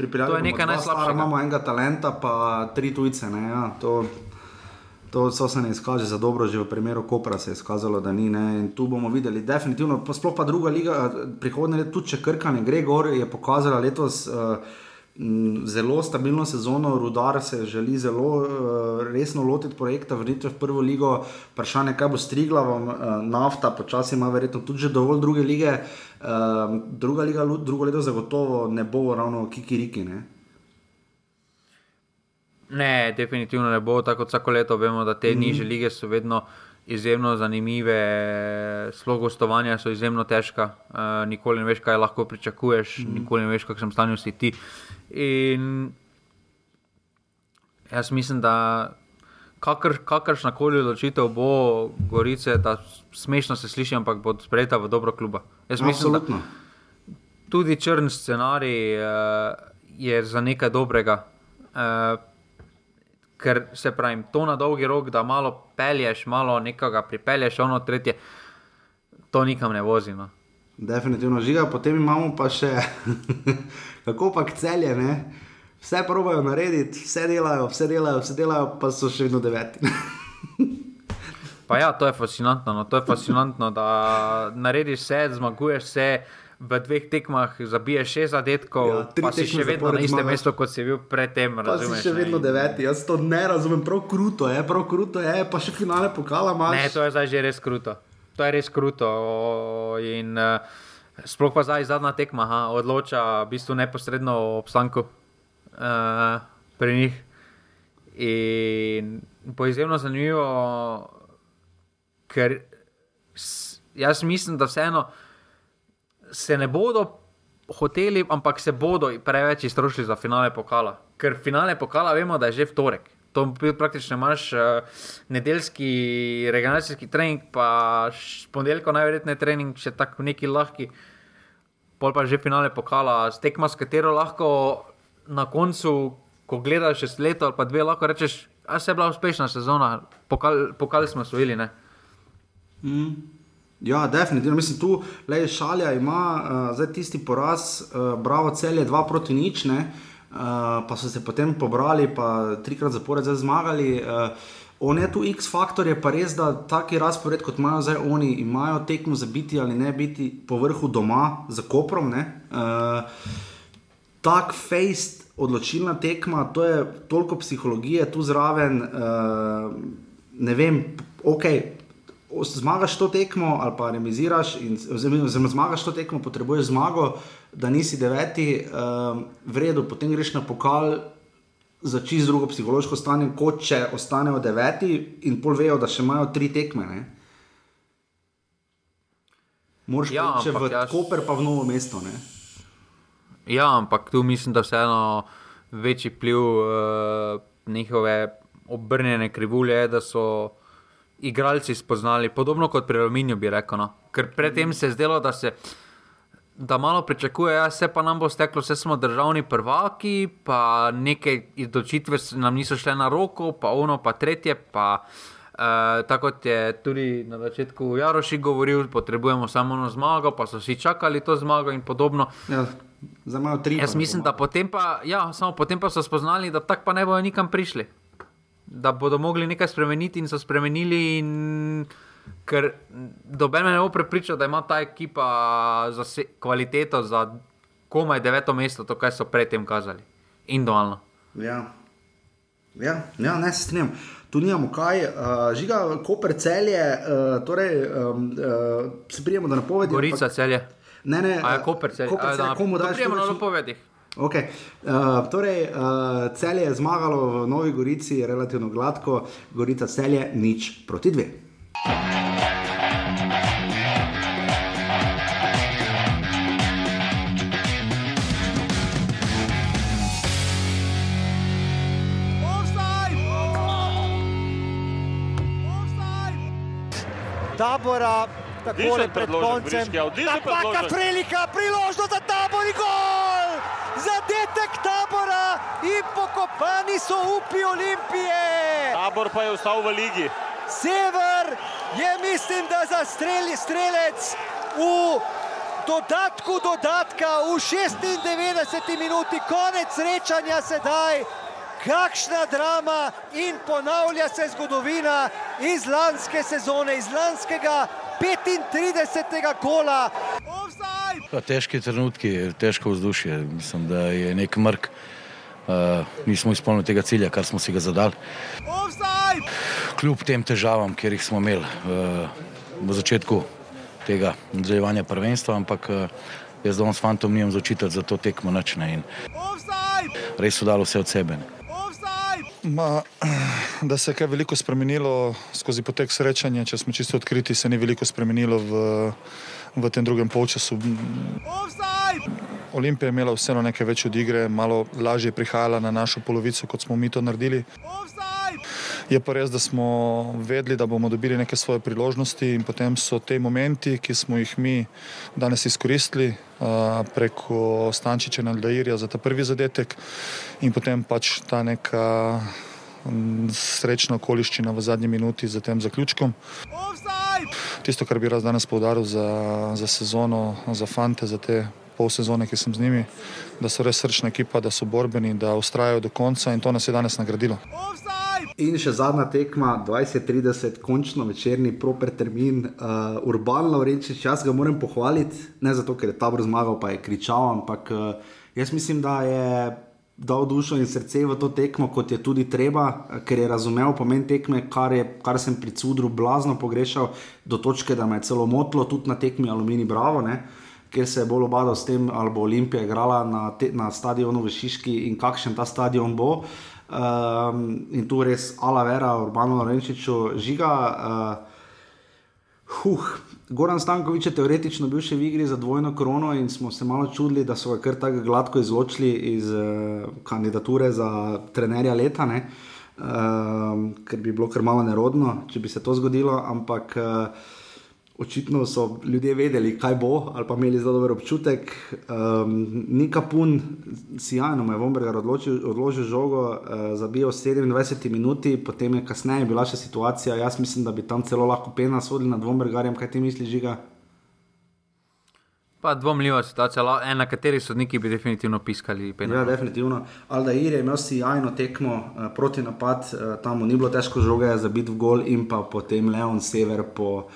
to je nekaj najslabšega. Imamo enega talenta, pa tri tujce. Ja, to, to se ne izkaže za dobro, že v primeru Kopra se je izkazalo, da ni. Ne. In tu bomo videli, definitivno, sploh pa druga liga, prihodnje leto, tudi če Krka ne gre gor, je pokazala letos. Uh, zelo stabilno sezono, rudar se želi zelo uh, resno lotiti projekta, vrniti v prvo ligo. Vprašanje, kaj bo strigla, vam uh, nafta, počasi ima verjetno tudi že dovolj druge lige. Uh, druga liga, drugo leto zagotovo ne bo ravno kikiriki. Ne? Ne, definitivno ne bo tako kot vsako leto. Vemo, da te mm -hmm. niže lige so vedno izjemno zanimive, slovo gostovanja so izjemno težka, uh, nikoli ne veš, kaj lahko pričakuješ, mm -hmm. nikoli ne veš, kakšnem stanju si ti. In jaz mislim, da kakr, kakršna koli odločitev bo, gorice, da smešno se sliši, ampak bo sprejeta v dobro kluba. Jaz mislim, da tudi črn scenarij uh, je za nekaj dobrega. Uh, Ker se pravi, to na dolgi rok, da malo pelješ, malo nekoga pripelješ, ono tretje, to nikam ne vozi. No. Definitivno žiga, potem imamo pa še, kako pa celje, ne? vse probojajo narediti, vse delajo, vse delajo, vse delajo, pa so še vedno deveti. pa ja, to je fascinantno, no. to je fascinantno, da narediš vse, zmaguješ vse v dveh tekmah zabiješ šest zadetkov, ja, pa si še vedno na istem mestu, kot si bil predtem. Pa razumeš, si še vedno deveti, jaz to ne razumem, prav kruto je, prav kruto je, pa še finale pokala imaš. Ne, to je zdaj že res kruto. To je res kruto. In, uh, sploh pa zdaj zadnja tekma, ha, odloča v bistvu neposredno o obstanku uh, pri njih. In bo izjemno zanimivo, ker jaz mislim, da vseeno se ne bodo hoteli, ampak se bodo preveč iztrošili za finale pokala. Ker finale pokala vemo, da je že vtorek. To praktično imaš uh, nedeljski regionalni trening, pa ponedeljko najverjetneje trening, še tako neki lahki. Pol pa že finale pokala, stekma, s katero lahko na koncu, ko gledaš šest let ali pa dve, lahko rečeš, da se je bila uspešna sezona, pokal, pokal smo osvojili. Mm. Ja, definitivno. Mislim, tu le šalja ima uh, zdaj tisti poraz, uh, bravo, cel je dva proti nič, ne, uh, pa so se potem pobrali, pa trikrat zapored zmagali. Uh, On je tu X faktor, je pa res, da taki razpored, kot imajo zdaj oni, imajo tekmo za biti ali ne biti po vrhu doma, za koprom. Uh, tak fejst, odločilna tekma, to je toliko psihologije tu zraven. Uh, ne vem, ok, zmagaš to tekmo ali pa remiziraš, oziroma zmagaš to tekmo, potrebuješ zmago, da nisi deveti, um, v redu, potem greš na pokal za čist drugo psihološko stanje, kot če ostanejo deveti in pol vejo, da še imajo tri tekme. Ne? Moraš ja, če v jaz... Koper, pa v novo mesto. Ne? Ja, ampak tu mislim, da vseeno večji pliv uh, njihove obrnjene krivulje je, da so igralci spoznali, podobno kot pri Aluminiju, bi rekel. No. Ker predtem se je zdelo, da se da malo pričakuje, ja, se pa nam bo steklo, vse smo državni prvaki, pa neke odločitve nam niso šle na roko, pa ono, pa tretje. Pa, Uh, tako kot je tudi na začetku Jaroši govoril, potrebujemo samo eno zmago, pa so vsi čakali to zmago in podobno. Ja, za malo tri. Jaz mislim, da potem pa, ja, potem pa so spoznali, da tako pa ne bojo nikam prišli da bodo mogli nekaj spremeniti in so spremenili. In, ker doben me ne bo prepričal, da ima ta ekipa za se, kvaliteto za komaj deveto mesto, to, kar so predtem kazali. Individualno. Ja. Ja, ja, ne se strinjam. Tu nimamo kaj, uh, žiga, koper celje, uh, torej um, uh, se prijemo, da napovedimo. Gorica celje. Ne, ne, a je koper celje. Koper celje. A, da, komu daš? Prijemo na napovedih. Okay. Uh, torej, uh, cel je zmagalo v Novi Gorici, relativno gladko, Gorica cel je nič proti dve. Tabora, tako je pred koncem. Napaka, prilika, priložnost za tabor in gol! Zadetek tabora in pokopani so upi Olimpije. Tabor pa je ostal v ligi. Sever je, mislim, da za strelec v dodatku dodatka v 96 minuti, konec srečanja sedaj. Kakšna drama in ponavlja se zgodovina iz lanske sezone, iz lanskega 35. kola. Težki trenutki, težko vzdušje. Mislim, da je nek mrk. Uh, nismo izpolnili tega cilja, kar smo si ga zadali. Kljub tem težavam, ki jih smo imeli uh, v začetku tega nadaljevanja prvenstva, ampak uh, jaz danes fantom nimam začitati za to tekmo načne res so dali vse od sebe. Ma, da se je kaj veliko spremenilo skozi potek srečanja, če smo čisto odkriti, se ni veliko spremenilo v, v tem drugem polčasu. Olimpija je imela vseeno nekaj več od igre, malo lažje prihajala na našo polovico, kot smo mi to naredili. Je pa res, da smo vedeli, da bomo dobili neke svoje priložnosti in potem so te momenti, ki smo jih mi danes izkoristili preko Stančiča in Aldairja za ta prvi zadetek in potem pač ta neka srečna okoliščina v zadnji minuti za tem zaključkom. Tisto, kar bi raz danes povdaril za, za sezono, za fante, za te pol sezone, ki sem z njimi, da so res srčna ekipa, da so borbeni, da ustrajajo do konca in to nas je danes nagradilo. In še zadnja tekma, 20-30, končno večerni, proper termin, uh, urban Laurenčič, jaz ga moram pohvaliti, ne zato, ker je tabor zmagal, pa je kričal, ampak uh, jaz mislim, da je dal dušo in srce v to tekmo, kot je tudi treba, ker je razumel pomen tekme, kar, je, kar sem pri Cudru blazno pogrešal, do točke, da me je celo motilo tudi na tekmi Alumini Bravo. Ne? Ker se je bolj obadal s tem, ali bo Olimpija igrala na, te, na stadionu v Šiški in kakšen ta stadion bo. Um, in tu res Ala Vera, Urbano Lorenčiču, žiga. Uh, huh, Goran Stankovič je teoretično bil še v igri za dvojno krono in smo se malo čudili, da so ga kar tako gladko izločili iz uh, kandidature za trenerja leta, uh, ker bi bilo kar malo nerodno, če bi se to zgodilo. Ampak uh, očitno so ljudje vedeli, kaj bo, ali pa imeli zelo dober občutek. Um, ni kapun, sjajno je Vombergar odločil, odložil žogo, uh, zabijal 27 minut, potem je kasneje bila še situacija. Jaz mislim, da bi tam celo lahko pena sodili nad Vombergarjem, kaj ti misliš, žiga. Pa dvomljiva situacija, na kateri sodniki bi definitivno piskali. Penal. Ja, definitivno. Aldair je imel sjajno tekmo uh, proti napad, uh, tam ni bilo težko žoge za biti v gol in pa potem Leon Sever po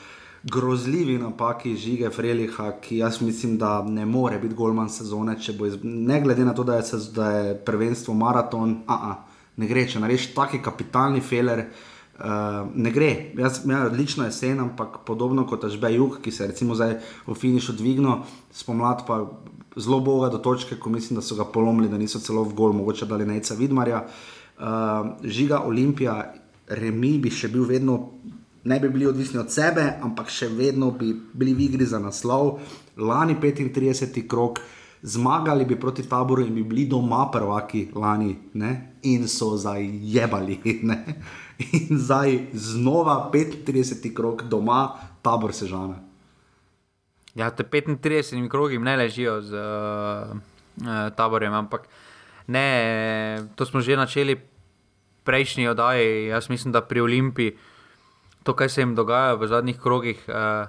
grozljivi napaki žige Freliha, ki jaz mislim, da ne more biti golman sezone, iz... ne glede na to, da je, se, da je prvenstvo maraton, a -a, ne gre, če narediš taki kapitalni feler. Uh, ne gre, jaz imam odlično jesen, ampak podobno kot Ažbe Jug, ki se je recimo zdaj v finišu dvignil, spomladi pa zelo boga do točke, ko mislim, da so ga polomili, da niso celo v gol, mogoče da ne neca Vidmarja. Uh, žiga Olimpija, remi bi še bil vedno ne bi bili odvisni od sebe, ampak še vedno bi bili v igri za naslov. Lani 35. krok, zmagali bi proti taboru in bi bili doma prvaki lani ne? in so zajebali. Ne? In zdaj znova 35. krok doma, tabor se žene. Ja, te 35 krogi ne ležijo z uh, uh, taborjem, ampak ne, to smo že načeli prejšnji oddaji. Jaz mislim, da pri Olimpiji to, kaj se jim dogaja v zadnjih krogih, uh,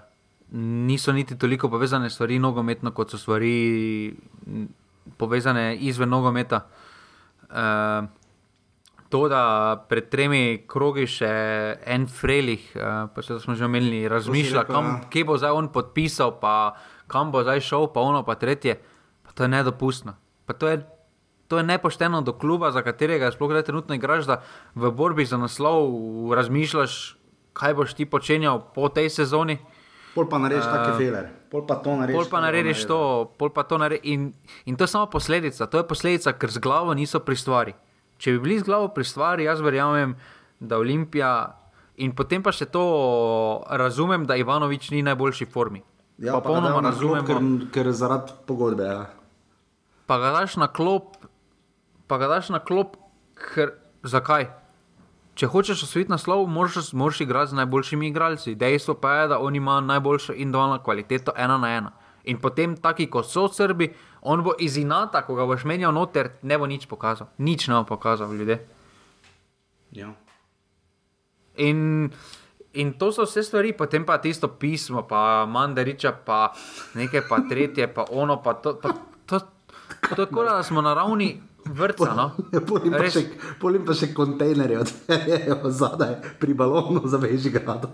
niso niti toliko povezane stvari nogometno, kot so stvari povezane izven nogometa. Uh, to, da pred tremi krogi še en Frelih, uh, pa se smo že omenili, razmišlja, kam, ja. kje bo zdaj on podpisal, pa kam bo zdaj šel, pa ono, pa tretje. Pa to je nedopustno. Pa to je To je nepošteno do kluba, za katerega sploh ne trenutno igraš, da v borbi za naslov razmišljaš, kaj boš ti počenjal po tej sezoni. Pol pa narediš uh, take feler, pol pa to narediš. Pol pa narediš to, pol pa to narediš. In, in to je samo posledica, to je posledica, ker z glavo niso pri stvari. Če bi bili z glavo pri stvari, jaz verjamem, da Olimpija. In potem pa še to razumem, da Ivanovič ni v najboljši formi. Ja, pa popolnoma razumem, ker, ker zaradi pogodbe. Ja. Pa ga daš na klop, pa ga daš na klop, ker zakaj? Če hočeš osvojiti naslov, moraš, moraš igrati z najboljšimi igralci. Dejstvo pa je, da oni imajo najboljšo individualno kvaliteto ena na ena. In potem, taki kot so Srbi, on bo iz inata, ko ga boš menjal noter, ne bo nič pokazal. Nič ne bo pokazal ljudi. Ja. In, in to so vse stvari, potem pa tisto pismo, pa mandariča, pa nekaj, pa tretje, pa ono, pa to. Pa to, to, to kot da smo na ravni vrca. No? Polim, pa še, polim pa še kontejnerje odpeljejo zadaj pri balonu za Bežigrad.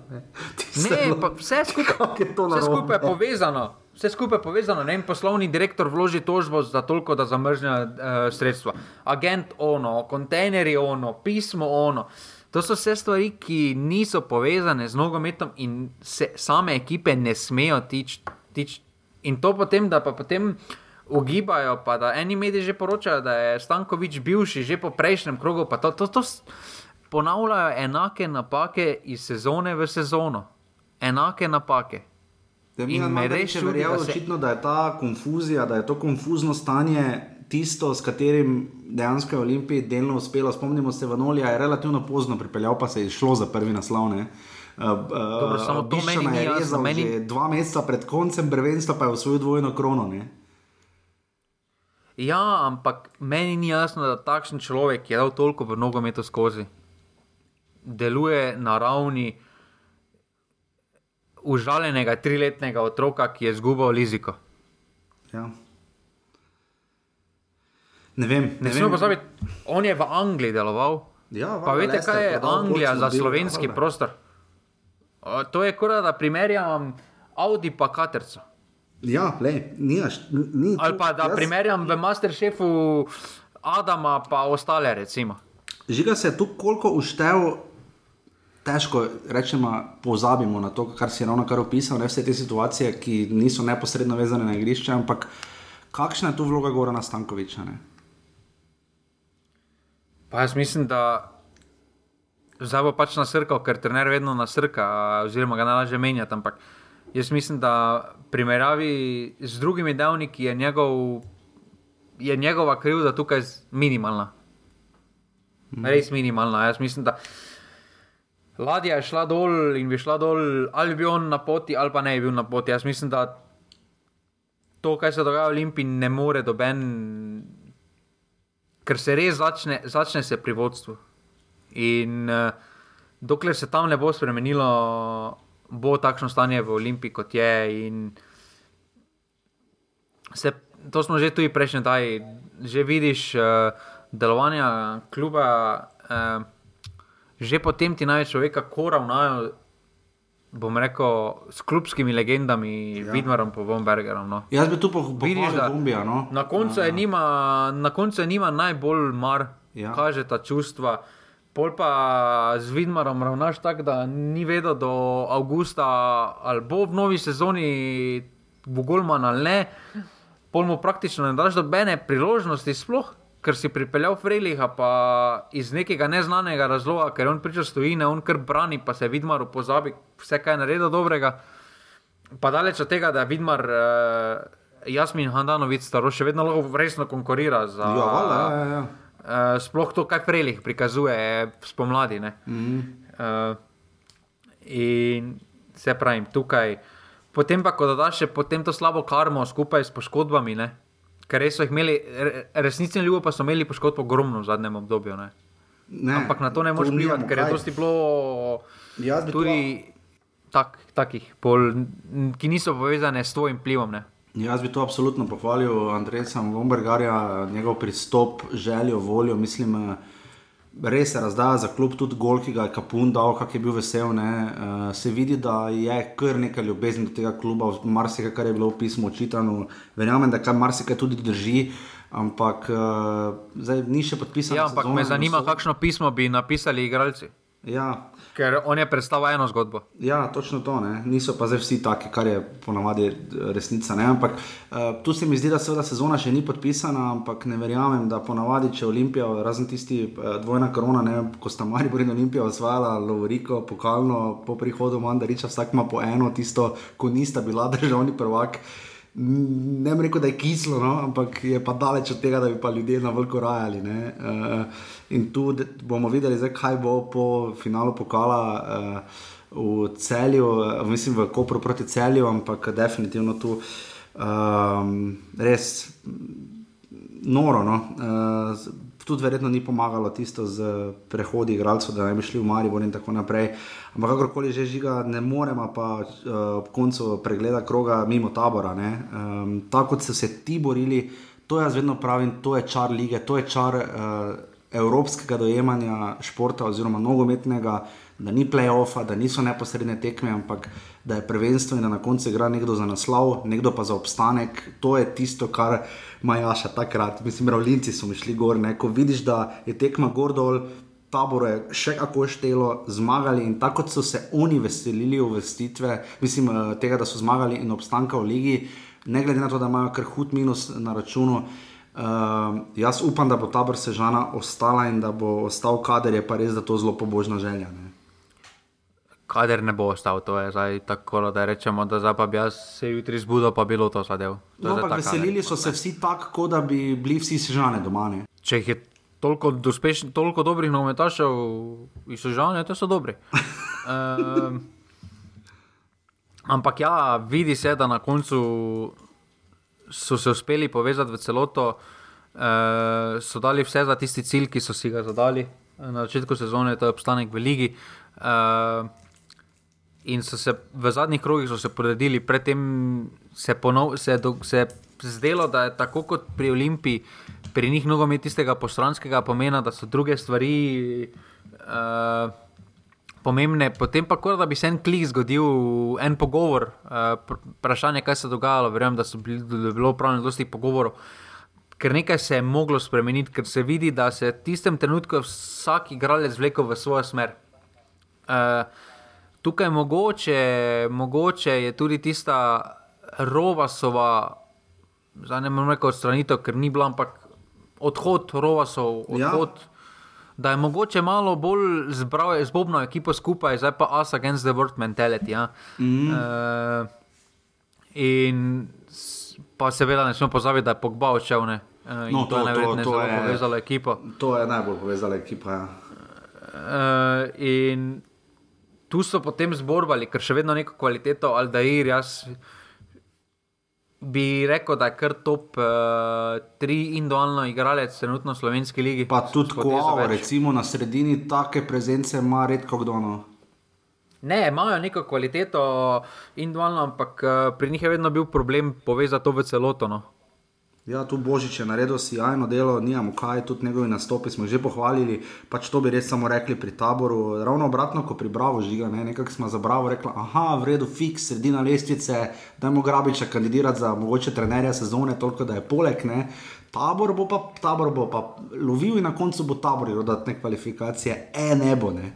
Vse skupaj je to vse skupaj povezano. Vse skupaj je povezano. Ne? Poslovni direktor vloži tožbo za toliko, da zamrzne uh, sredstva. Agent ono, kontejnerji ono, pismo ono. To so vse stvari, ki niso povezane z nogometom in se same ekipe ne smejo tič. tič. In to potem, da pa potem ugibajo, pa da eni mediji že poročajo, da je Stankovič bivši že po prejšnjem krogu. To, to, to ponavljajo enake napake iz sezone v sezono. Enake napake. In me reče, da, se... da je ta konfuzija, da je to konfuzno stanje tisto, s katerim dejansko je Olimpiji delno uspelo. Spomnimo se, Vanolija je relativno pozno pripeljal, pa se je šlo za prvi naslov. Uh, Dobro, samo to meni je res. Meni... Dva meseca pred koncem prvenstva pa je v svojo dvojno krono. Ne? Ja, ampak meni ni jasno, da takšen človek je dal toliko v nogometu skozi. deluje na ravni užaljenega triletnega otroka, ki je izgubil liziko. Ja. Ne vem, ne, ne vem. Pozabiti, on je v Angliji deloval. Ja, pa veste, kaj je Anglija za slovenski bil, prostor? O, to je kot da primerjam Audi pa Katerca. Ja, le, nijaš, ni. Ali pa da jaz... primerjam v Masterchefu Adama pa ostale, recimo. Žiga se je tu koliko uštev. Težko rečemo, pozabimo na to, kar si ravno kar opisal, ne vse te situacije, ki niso neposredno vezane na igrišče, ampak kakšna je tu vloga Gora Stankoviča? Ne? Pa jaz mislim, da zdaj bo pač nasrkal, ker trener vedno nasrka, oziroma ga najlažje menjati. Ampak jaz mislim, da primerjavi z drugimi dejavniki je, njegov, je njegova krivda tukaj minimalna. Mm. Res minimalna. Jaz mislim, da ladja je šla dol in bi šla dol, ali bi on na poti, ali pa ne bi bil na poti. Jaz mislim, da to, kar se dogaja v Olimpiji, ne more doben ker se res začne, začne se pri vodstvu. In uh, dokler se tam ne bo spremenilo, bo takšno stanje v Olimpiji, kot je. Se, to smo že tudi prejšnji dan, že vidiš uh, delovanje kluba, uh, že potem ti največ človeka, kako ravnajo bom rekel, s klubskimi legendami, ja. Vidmarom, pa Vombergerom. No. Jaz bi tu pohvalil Bombija. No. Na koncu je nima, na koncu je nima najbolj mar, ja. kaže ta čustva. Pol pa z Vidmarom ravnaš tako, da ni vedel do avgusta, ali bo v novi sezoni v Golman ali ne. Pol mu praktično ne daš dobene priložnosti sploh ker si pripeljal Freliha, pa iz nekega neznanega razloga, ker on priča stojine, on kar brani, pa se Vidmar opozabi, vse kaj je naredil dobrega. Pa daleč od tega, da je Vidmar, uh, Jasmin Handanovic, staro še vedno lahko resno konkurira za. Ja, vala, ja, ja. Uh, sploh to, kaj Frelih prikazuje spomladi. Mm -hmm. uh, in se pravim, tukaj. Potem pa, ko dodaš še to slabo karmo skupaj s poškodbami, ne? Ker res so jih imeli, resnici ljubo pa so imeli poškodbo ogromno v zadnjem obdobju. Ne? Ne, Ampak na to ne moreš vplivati, ker je dosti bilo tudi tak, takih, pol, ki niso povezane s tvojim vplivom. Ne? Jaz bi to absolutno pohvalil, Andrejsa Lombergarja, njegov pristop, željo, voljo. Mislim, uh, res se razdaja za klub, tudi gol, ki ga je Kapun dal, kak je bil vesel. Uh, se vidi, da je kar nekaj ljubezni do tega kluba, marsikaj, kar je bilo v pismu očitano. Verjamem, da kar marsikaj tudi drži. Ampak uh, zdaj ni še podpisano. Ja, ampak me zanima, kakšno pismo bi napisali igralci. Ja. Ker on je predstavil eno zgodbo. Ja, točno to. Ne. Niso pa zdaj vsi taki, kar je ponavadi eh, resnica. Ne. Ampak uh, tu se mi zdi, da seveda sezona še ni podpisana, ampak ne verjamem, da ponavadi, če Olimpija, razen tisti uh, dvojna korona, ne, ko sta Maribor in Olimpija osvajala Lovoriko, pokalno po prihodu Mandariča, vsak ima po eno, tisto, ko nista bila državni prvak. Ne bi rekel, da je kislo, no, ampak je pa daleč od tega, da bi pa ljudje na vrhu rajali. Uh, In tu bomo videli, zdaj, kaj bo po finalu pokala uh, v celju, uh, mislim v Kopru proti celju, ampak definitivno tu um, res noro. No? Uh, tudi verjetno ni pomagalo tisto z prehodi igralcev, da ne bi šli v Maribor in tako naprej. Ampak kakorkoli že žiga, ne moremo pa uh, ob koncu pregleda kroga mimo tabora. Um, tako kot so se ti borili, to jaz vedno pravim, to je čar lige, to je čar. Uh, evropskega dojemanja športa oziroma nogometnega, da ni play-offa, da niso neposredne tekme, ampak da je prvenstvo in da na koncu igra nekdo za naslov, nekdo pa za obstanek. To je tisto, kar ima Jaša takrat. Mislim, ravlinci so mi šli gor, ne? ko vidiš, da je tekma gor dol. Tabor je še kako štelo, zmagali in tako so se oni veselili uvestitve, mislim, eh, tega, da so zmagali in obstanka v ligi, ne glede na to, da imajo kar hud minus na računu. Uh, jaz upam, da bo ta brsežana ostala in da bo ostal kader, je pa res, da to zelo pobožna želja. Ne? Kader ne bo ostal, to je zdaj tako, da rečemo, da zdaj pa bi jaz se jutri zbudil, pa bilo to zadev. To no, ampak veselili so se vsi tako, da bi bili vsi sežane doma. Ne? Če jih je toliko, dospešn, toliko dobrih nogometašev, in so žene, to so dobri. uh, ampak ja, vidi se, da na koncu so se uspeli povezati v celoto, uh, so dali vse za tisti cilj, ki so si ga zadali. na začetku sezone, to je obstanek v Ligi. Uh, in so se v zadnjih krogih podredili, predtem se, ponov, se, do, se je zdelo, da je tako kot pri Olimpiji, pri njih mnogo imeti tistega postranskega pomena, da so druge stvari. Uh, Pomembne, potem pa, da bi se en klik zgodil, en pogovor, vprašanje, kaj se je dogajalo. Verjamem, da so bili, da bilo upravljeno dosti pogovorov, ker nekaj se je moglo spremeniti, ker se vidi, da se v tistem trenutku vsak igralec vlekel v svojo smer. Uh, tukaj mogoče, mogoče je tudi tista Rovasova, zdaj ne morem reči odstranitev, ker ni bila, ampak odhod Rovasov, ja. odhod. Ja. Da je mogoče malo bolj zbral, zbobno ekipo skupaj, zdaj pa us against the world mentality. Ja. Mm. Uh, in pa seveda ne smemo pozabiti, da je Pogba odšel. Uh, no, to, to je najbolj povezala ekipa. To je najbolj povezala ekipa. Ja. Uh, in tu so potem zborbali, ker še vedno neko kvaliteto, ali da je jaz. Bi rekel, da je kar top uh, tri individualno igralec, trenutno v slovenski ligi. Pa tudi tako, recimo na sredini take prezence ima redko kdo. No. Ne, imajo neko kvaliteto individualno, ampak uh, pri njih je vedno bil problem povezati to v celoto. No. Ja, tu Božič je naredil sjajno delo, nijamo kaj, tudi njegovi nastopi smo že pohvalili. Pač to bi res samo rekli pri taboru. Ravno obratno, kot pri Bravo žiga, ne? nekako smo za Bravo rekli, aha, v redu, fiks, sredina lestvice, dajmo Grabiča kandidirati za mogoče trenerja sezone, toliko da je poleg. Ne? Tabor bo pa, tabor bo pa lovil in na koncu bo tabor dodatne kvalifikacije, e ne bo ne.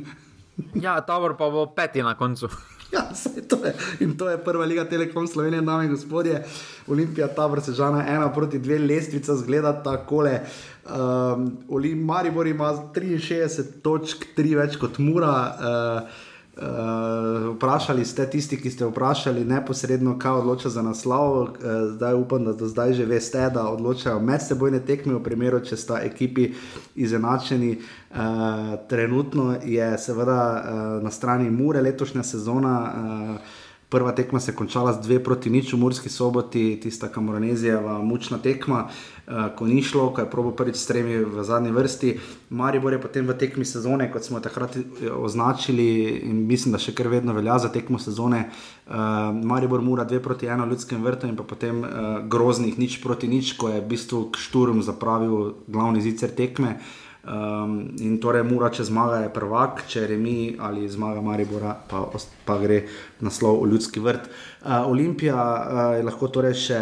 ja, tabor pa bo peti na koncu. Ja, to je. In to je prva liga Telekom Slovenije, dame in gospodje. Olimpija, ta vrsežana, ena proti dve lestvica, zgleda takole. Um, Maribor ima 63 točk, tri več kot Mura. Uh, Uh, vprašali ste tisti, ki ste vprašali neposredno, kaj odloča za naslov. Uh, zdaj upam, da do zdaj že veste, da odločajo medsebojne tekme, v primeru, če sta ekipi izenačeni. Uh, trenutno je seveda uh, na strani Mure letošnja sezona. Uh, Prva tekma se je končala z dve proti nič v Murski soboti, tista kamoranezija, mučna tekma, uh, ko ni šlo, ko je probo prvič stremi v zadnji vrsti. Maribor je potem v tekmi sezone, kot smo takrat eh, označili in mislim, da še kar vedno velja za tekmo sezone. Uh, Maribor mora dve proti eno ljudskem vrtu in potem uh, groznih nič proti nič, ko je v bistvu šturm zapravil glavni zicer tekme. Um, in torej, mora, če zmaga, je prvak, če remi ali zmaga Maribora, pa, pa gre naslov v ljudski vrt. Uh, Olimpija uh, je lahko torej še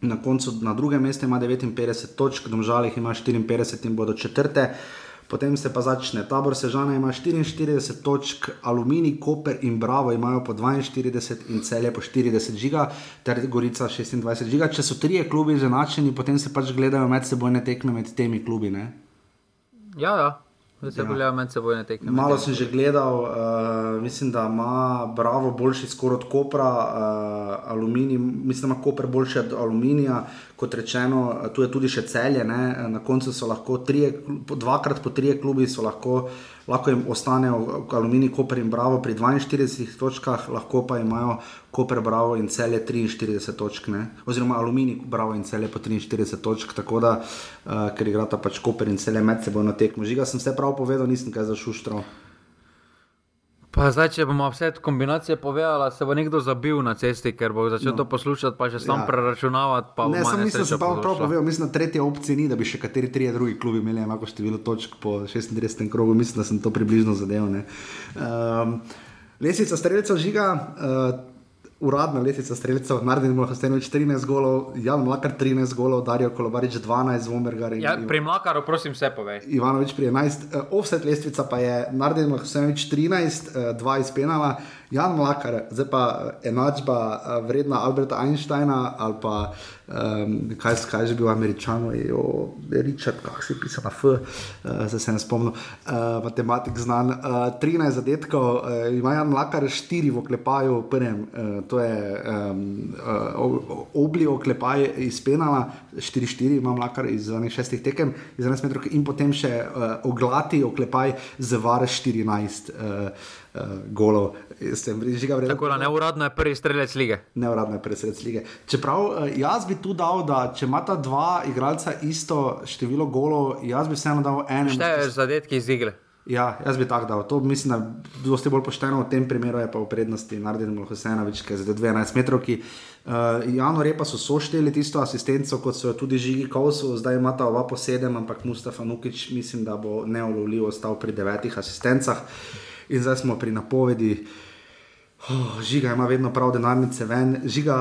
na koncu na drugem mestu, ima 59 točk, domžalih ima 54 in bodo četrte. Potem se pa začne tabor Sežana, ima 44 točk, Aluminij, Koper in Bravo imajo po 42 in celje po 40 žiga, ter Gorica 26 žiga. Če so trije klubi izenačeni, potem se pač gledajo medsebojne tekme med temi klubi. Ne? Ja, ja. Se ja. med seboj tekme. Malo sem že gledal, uh, mislim, da ima Bravo boljši skoraj od Kopra, uh, aluminij, mislim, da ima Koper boljši od aluminija. Kot rečeno, tu je tudi še celje, ne? na koncu so lahko trije, dvakrat po trije klubi, so lahko uh, lahko jim ostanejo Aluminij, Koper in Bravo pri 42 točkah, lahko pa imajo Koper, Bravo in cele 43 točk, ne? oziroma Aluminij, Bravo in cele po 43 točk, tako da, uh, ker igrata pač Koper in cele med seboj na tekmo. Žiga sem vse prav povedal, nisem kaj zašuštral. Pa zdaj, če bomo vse te kombinacije povedali, se bo nekdo zabil na cesti, ker bo začel no. to poslušati, pa še sam ja. preračunavati. Ne, sem mislil, da se prav povedal, mislim, da tretje opcije ni, da bi še kateri trije drugi klubi imeli enako število točk po 36. krogu, mislim, da sem to približno zadev. Um, Lesica streljca žiga. Uh, uradna lesnica streljcev, Nardin Mohastenovič 13 golov, Jan Mlakar 13 golov, Darijo Kolobarič 12, Zvombergar in ja, pri Mlakaru, prosim, vse povej. Ivanovič pri 11, uh, eh, offset lestvica pa je Nardin Mohastenovič 13, uh, 2 iz penala, Jan Mlakar, zdaj pa eh, enačba uh, vredna Alberta Einsteina ali pa um, kaj, kaj že bil američano, Richard, kako se piše na F, uh, se, se ne spomnim, uh, matematik znan. Uh, 13 zadetkov, uh, ima Jan Mlakar 4 v oklepaju, prvem, uh, to je um, uh, obli oklepaj iz penala, 4-4 ima Mlakar iz 6 tekem, iz 11 metrov in potem še uh, oglati oklepaj z vare 14. Uh, uh, golov. Sem, žiga, vredno, Tako da neuradno je prvi strelec lige. Neuradno je prvi strelec lige. Čeprav uh, jaz bi tu dal, da če imata dva igralca isto število golov, jaz bi vseeno dal enega. Šteje zadetki iz igre. Ja, jaz bi tako dal. To mislim, da je dosti bolj pošteno v tem primeru, je pa v prednosti narediti Hosejnovič, ki je za 12 metrov. Uh, Jano Repa so sošteli tisto asistenco, kot so tudi Žigi Kovsu, zdaj imata oba po sedem, ampak Mustafa Nukič mislim, da bo neulovljivo ostal pri devetih asistencah. In zdaj smo pri napovedi. Oh, žiga ima vedno prav denarnice ven. Žiga,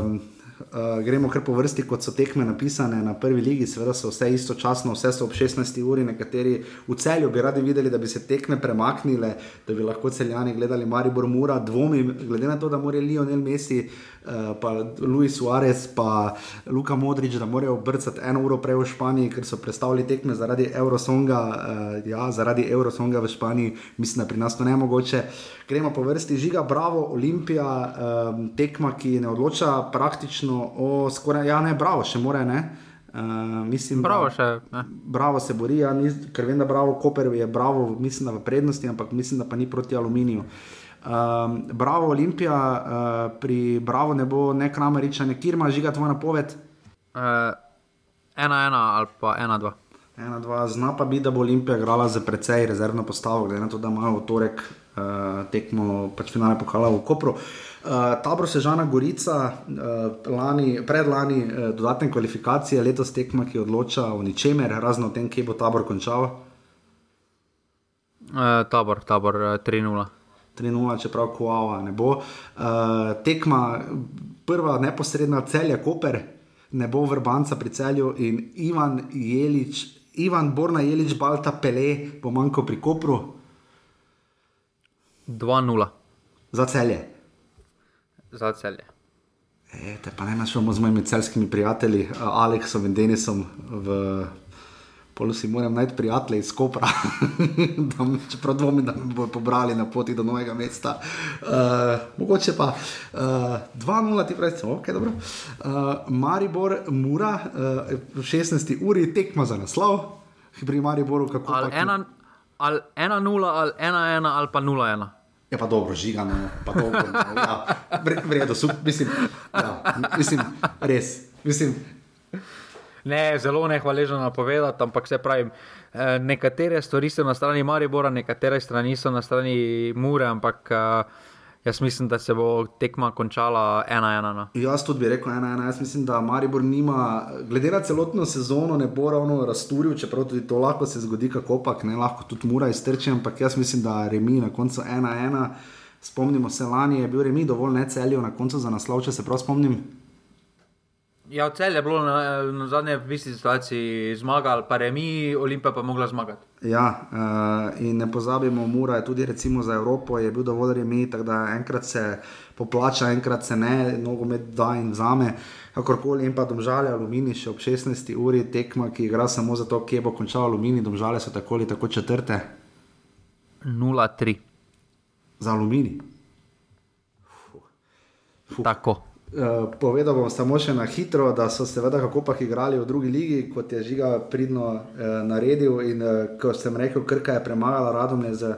um, Uh, gremo kar po vrsti, kot so tekme napisane na prvi ligi, seveda so vse istočasno, vse so ob 16 uri, nekateri v celju bi radi videli, da bi se tekme premaknile, da bi lahko celjani gledali Maribor Mura, dvomim, glede na to, da mora Lionel Messi, uh, pa Luis Suarez, pa Luka Modrič, da morajo brcati eno uro prej v Španiji, ker so predstavili tekme zaradi Eurosonga, uh, ja, zaradi Eurosonga v Španiji, mislim, da pri nas to ne mogoče. Gremo po vrsti žiga, bravo, Olimpija, um, tekma, ki ne odloča praktično o skoraj, ja, ne, bravo, še more, ne. Uh, mislim, bravo, da, še, ne. bravo se bori, ja, ni, ker vem, da bravo Koper je bravo, mislim, da v prednosti, ampak mislim, da pa ni proti aluminiju. Um, bravo, Olimpija, uh, pri Bravo ne bo ne Krameriča, ne Kirma, žiga tvoja napoved. Uh, ena, ena ali pa ena, dva. Ena, dva, zna pa biti, da bo Olimpija igrala za precej rezervno postavo, glede na to, da imajo v torek uh, tekmo, pač finale pokala v Kopru. Uh, tabor Sežana Gorica, uh, lani, predlani uh, dodatne kvalifikacije, letos tekma, ki odloča o ničemer, razen o tem, kje bo tabor končal. Uh, tabor, tabor uh, 3-0. 3-0, čeprav Kuava ne bo. Uh, tekma, prva neposredna celja Koper, ne bo vrbanca pri celju in Ivan Jelič, Ivan Borna Jelič, Balta Pele, bo manjko pri Kopru. 2-0. Za celje. Za celje. E, te pa ne našamo z mojimi celskimi prijatelji, Aleksom in Denisom v Polusi moram najti prijatelje iz Kopra, da, čeprav dvomim, da me bodo pobrali na poti do novega mesta. Uh, mogoče pa uh, 2-0, ti pravi, ok, dobro. Uh, Maribor, Mura, uh, v 16 uri tekma za naslov, pri Mariboru kako ali. Ena, ali 1-0, ali 1-1, ali pa 0-1. Je pa dobro, žigano, pa dobro. No, ja, vredo, mislim, ja, mislim, res. Mislim, Ne, zelo nehvaležno napovedati, ampak se pravi, nekatere stvari so na strani Maribora, nekatere strani so na strani Mure, ampak jaz mislim, da se bo tekma končala ena ena. No. Jaz tudi bi rekel ena ena. Jaz mislim, da Maribor nima, glede na celotno sezono, ne bo ravno rasturil, čeprav tudi to lahko se zgodi, kako pač ne lahko tudi Mura iztrči, ampak jaz mislim, da Remi na koncu ena ena. Spomnimo se, lani je bil Remi dovolj ne celijo na koncu za naslov, če se prav spomnim. Ja, v celju je bilo na, na zadnje v isti situaciji zmagali, pa remi, Olimpija pa mogla zmagati. Ja, uh, in ne pozabimo, Mura je tudi recimo za Evropo, je bil dovolj remi, tako da enkrat se poplača, enkrat se ne, nogomet da in vzame. Kakorkoli, in pa domžale Alumini še ob 16. uri tekma, ki igra samo zato, kje bo končal Alumini, domžale so tako ali tako četrte. 0-3. Za Alumini. Tako. Uh, povedal bom samo še na hitro, da so seveda kako pa igrali v drugi ligi, kot je Žiga pridno uh, naredil. In uh, ko sem rekel, Krka je premagala Radomlje z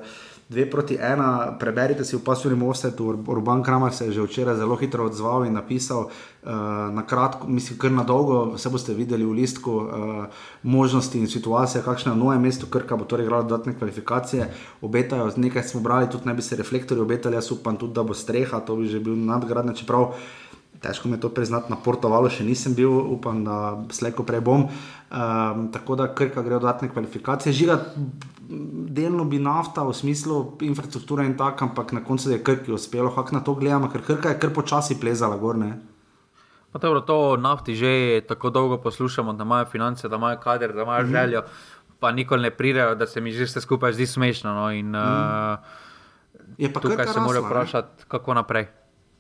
2 proti 1, preberite si v pasivnem offsetu, Urban Kramer se je že včeraj zelo hitro odzval in napisal uh, na kratko, mislim, kar na dolgo, vse boste videli v listku, uh, možnosti in situacije, kakšno je novo mesto Krka, bo torej igralo dodatne kvalifikacije, obetajo, nekaj smo brali, tudi ne bi se reflektorji obetali, jaz upam tudi, da bo streha, to bi že bil nadgradnje, čeprav težko mi je to priznati, na portovalu še nisem bil, upam, da slejko prej bom. Um, tako da krka gre v dodatne kvalifikacije. Žiga, delno bi nafta v smislu infrastrukture in tako, ampak na koncu je krki uspelo, kako na to gledamo, ker krka je kar počasi plezala gorne. Pa dobro, to nafti že tako dolgo poslušamo, da imajo finance, da imajo kader, da imajo željo, mm -hmm. pa nikoli ne pridejo, da se mi že vse skupaj zdi smešno. No, in, mm. uh, je pa tukaj se morajo vprašati, kako naprej.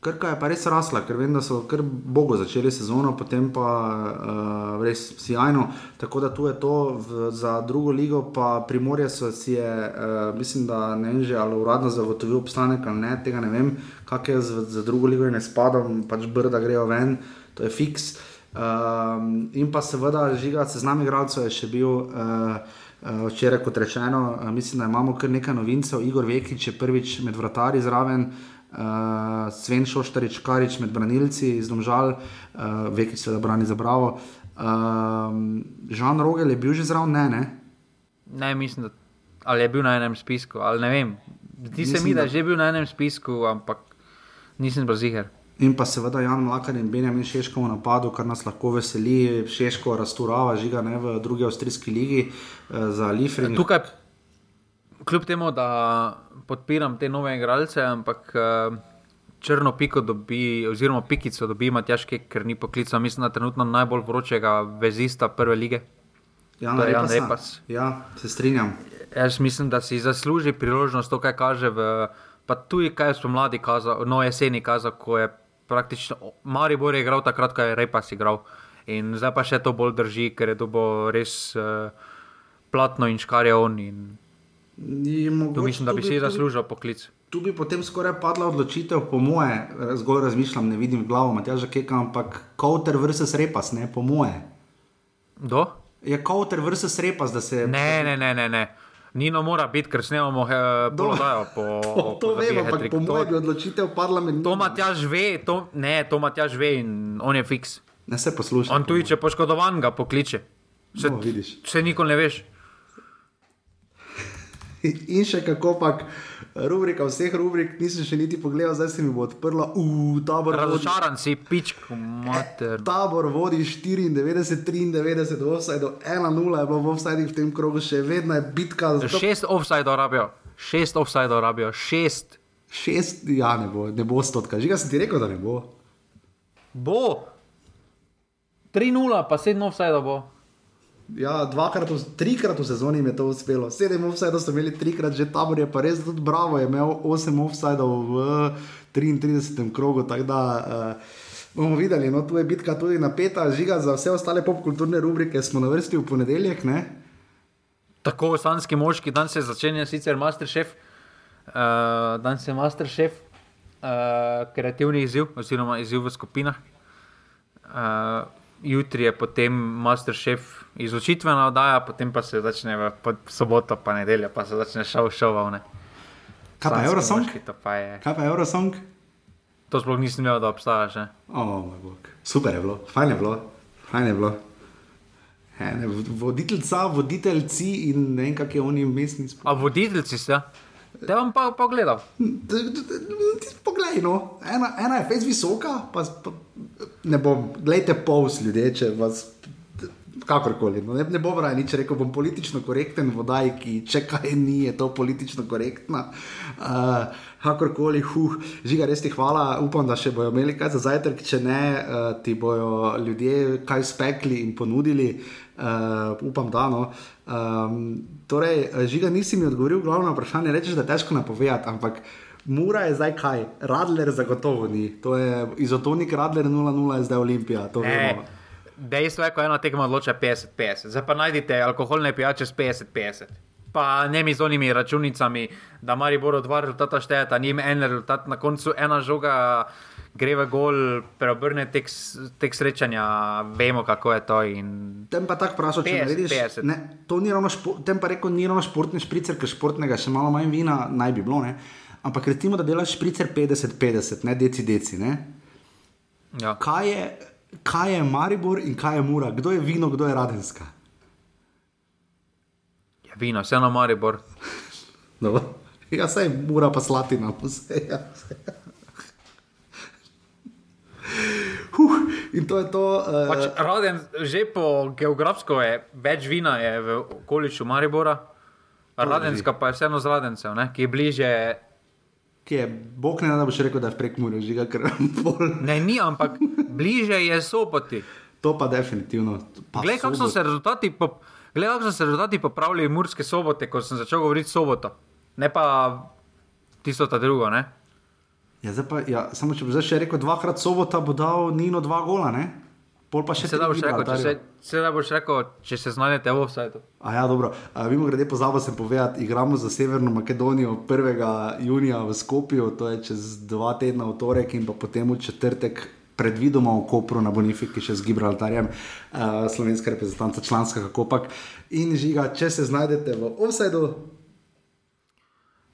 Krka je pa res rasla, ker vem, da so kar bogo začeli sezono, potem pa uh, res sjajno. Tako da tu je to v, za drugo ligo, pa Primorje so si je, uh, mislim, da ne vem že ali uradno zagotovil obstanek ali ne, tega ne vem, kak je z, za drugo ligo in ne spadam, pač brda grejo ven, to je fiks. Um, in pa seveda žiga, se z nami igralcev je še bil. Uh, Uh, včeraj, kot rečeno, uh, mislim, da imamo kar nekaj novincev. Igor Vekič je prvič med vrtari zraven, uh, Sven Šoštarič, Karič med branilci iz Domžal, uh, Vekič se da brani za Bravo. Uh, Žan Rogel je bil že zraven, ne, ne? Ne, mislim, da ali je bil na enem spisku, ali ne vem. Zdi se mi, da je že bil na enem spisku, ampak nisem braziher. In pa seveda Jan Mlakar in Benjamin Šeško v napadu, kar nas lahko veseli. Šeško razturava žiga ne, v drugi avstrijski ligi eh, za Lifring. Tukaj, kljub temu, da podpiram te nove igralce, ampak eh, črno piko dobi, oziroma pikico dobi Matjaške, ker ni poklical, mislim, da trenutno najbolj vročega vezista prve lige. Jan Repas. Ja, se strinjam. Jaz mislim, da si zasluži priložnost to, kaj kaže v. Pa tudi, kaj smo mladi kazali, no jeseni kazali, ko je praktično Maribor je igral takrat, ko je Repas igral. In zdaj pa še to bolj drži, ker je to bo res uh, platno in škarje on. In... Tu mislim, da bi si zaslužil poklic. Tu bi potem skoraj padla odločitev, po moje, zgolj razmišljam, ne vidim glavo, Matjaža Keka, ampak Kauter versus Repas, ne po moje. Do? Je Kauter versus Repas, da se. Ne, ne, ne, ne. ne. Nino mora biti, ker snemamo eh, položajo. Po, po, to po vemo, ampak po mojem bi odločitev padla med njimi. To Matjaž ve, to, ne, to Matjaž ve in on je fiks. Ne se posluša. On tudi, če poškodovan ga pokliče. Se, no, vidiš. Vse nikoli ne veš. In še kako pač rubrika vseh rubrik, nisem še niti pogledal, zdaj se mi bo odprla. Tabor Razočaran si, pičko, mater. Tabor vodi 94, 93, offside, 1-0 je bilo v offside v tem krogu, še vedno je bitka za to. Šest offside rabijo, šest offside rabijo, šest. Šest, ja, ne bo, ne bo stotka. Žiga sem ti rekel, da ne bo. Bo. 3-0, pa 7 offside bo. Ja, dvakrat, trikrat v sezoni je to uspelo. Sedem offsajdov so imeli trikrat, že tabor je pa res tudi bravo, je imel osem offsajdov v 33. krogu. Da, uh, bomo videli, no tu je bitka tudi napeta, žiga za vse ostale popkulturne rubrike, smo na vrsti v ponedeljek. Ne? Tako, slanski moški, dan se začenja sicer Masterchef, uh, dan se Masterchef, uh, kreativni izziv, oziroma izziv v skupinah. Uh, jutri je potem Masterchef izučitvena oddaja, potem pa se začne v soboto, pa nedeljo, pa se začne šov šovovne. Kaj pa Eurosong? Je... Kaj pa Eurosong? To sploh nisem vedel, da obstaja že. Oh, Super je bilo, fajn je bilo, fajn je bilo. Voditeljca, voditeljci in ne vem, kak je oni sploh. A voditeljci ste? Te vam pa pogledal. Poglej, no. ena, ena je fez visoka, pa, pa ne bom, gledajte pols ljudi, če vas. Kakorkoli, no, ne, ne bom raje nič rekel, bom politično korekten vodaj, ki če kaj ni, je to politično korektna. Uh, kakorkoli, huh, žiga, res ti hvala, upam, da še bojo imeli kaj za zajtrk, če ne, uh, ti bojo ljudje kaj spekli in ponudili, uh, upam, da no. Um, torej, žiga, nisi mi odgovoril glavno vprašanje, rečeš, da je težko napovedati, ampak. Mura je zdaj kaj, Radler zagotovo ni. To je izotonik Radler 0-0, je zdaj Olimpija. Dejstvo je, ko ena tekma odloča 50-50. Zdaj pa najdete alkoholne pijače s 50-50. Pa ne mi z onimi računicami, da mari bodo dva rezultata štejeta, njim en rezultat, na koncu ena žoga gre v gol, preobrne tek, tek srečanja, vemo kako je to. In... Tem pa tako vprašal, če ne vidiš. Ne, to ni ravno, špo, tem pa rekel, ni ravno športni špricer, ker športnega še malo manj vina naj bi bilo. Ne? Ampak recimo, da delaš špricer 50-50, ne deci deci. Ne? Ja. Kaj, je, kaj je Maribor in kaj je Mura? Kdo je vino, kdo je Radenska? Ja, vino, vse na Maribor. no, ja, sej Mura pa slatina, vse. Ja, Huh, in to je to. Uh... Pač Raden, že po geografsko je več vina je v okolišu Maribora, Radenska pa je vseeno z Radencev, ne, ki je bliže ki je, bog ne da boš rekel, da je prek Mure, žiga kar bolj. Ne, ni, ampak bliže je sopoti. To pa definitivno. Glej, kako so se rezultati, po, gled, kako so se rezultati popravili v Murske sobote, ko sem začel govoriti soboto, ne pa tisto ta drugo, ne? Ja, pa, ja, samo če bi zdaj še rekel, dvakrat sobota bo dal Nino dva gola, ne? pol pa še se da boš rekel, če se, se da boš rekel, če se znajdete v offsajdu. A ja, dobro. Mimo grede pozabil sem povedati, igramo za Severno Makedonijo 1. junija v Skopju, to je čez dva tedna v torek in pa potem v četrtek predvidoma v Kopru na Bonifiki še z Gibraltarjem, uh, slovenska reprezentanta, članska Kopak. In žiga, če se znajdete v offsajdu.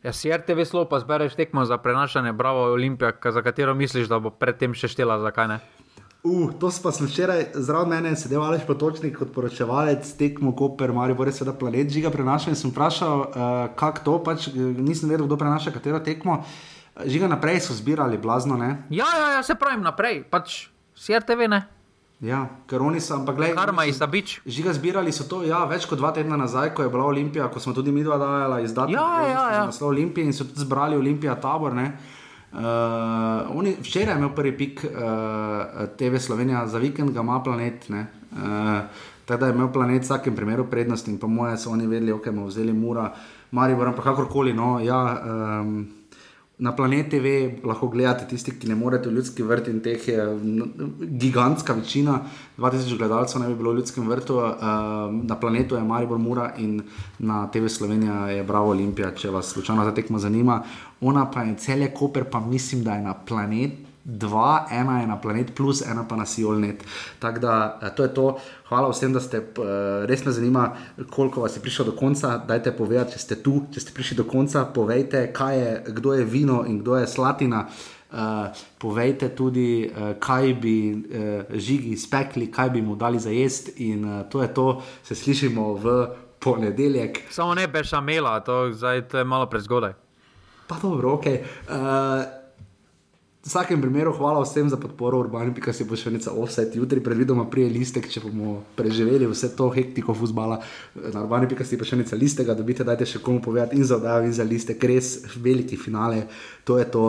Ja, si RTV slov, pa zbereš tekmo za prenašanje Bravo Olimpija, za katero misliš, da bo predtem še štela, zakaj ne? Uh, to pa sem včeraj zraven mene sedel ali pa točnik kot poročevalec tekmo Koper, Marijo Boris, seveda planet žiga prenašal in sem vprašal, uh, kako to, pač nisem vedel, kdo prenaša katero tekmo. Žiga naprej so zbirali blazno, ne? Ja, ja, ja se pravim naprej, pač CRTV ne. Ja, ker oni so, ampak gledaj. Karma iz Dabič. Žiga zbirali so to, ja, več kot dva tedna nazaj, ko je bila Olimpija, ko smo tudi mi dva dajala izdatke. Ja, ja, ja. Naslov Olimpije in so tudi zbrali Olimpija tabor, ne? Uh, oni, včeraj je imel prvi pik uh, TV Slovenija, za vikend ga ima planet. Uh, Tako da je imel planet v vsakem primeru prednost in po mojem so oni vedeli, ok, bomo vzeli mura, Maribor, ampak kakorkoli. No, ja, um, na planetu TV lahko gledate tisti, ki ne morete v ljudski vrt in teh je gigantska večina, 2000 gledalcev ne bi bilo v ljudskem vrtu, uh, na planetu je Maribor Mura in na TV Slovenija je Bravo Olimpija, če vas slučajno ta tekma zanima. Ona pa je cel je Koper, pa mislim, da je na planetu dva, ena je na planet, plus ena pa na Siolnet. Tako da eh, to je to. Hvala vsem, da ste, uh, res me zanima, koliko vas je prišlo do konca. Dajte povedati, če ste tu, če ste prišli do konca, povejte, je, kdo je vino in kdo je slatina. Uh, povejte tudi, uh, kaj bi uh, žigi spekli, kaj bi mu dali za jesti, in uh, to je to, se slišimo v ponedeljek. Samo ne bešamela, to, to je malo prezgodaj. Pa dobro, ok. Uh, V vsakem primeru hvala vsem za podporo urbani, pika si bo še nekaj offset, jutri predvidoma prije listek, če bomo preživeli vse to hektiko fuzbala. Na urbani pika si pa še nekaj listega, da bite dajte še komu povedati in za oddajo in za listek, res veliki finale, to je to.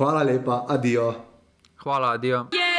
Hvala lepa, adijo. Hvala, adijo. Yeah!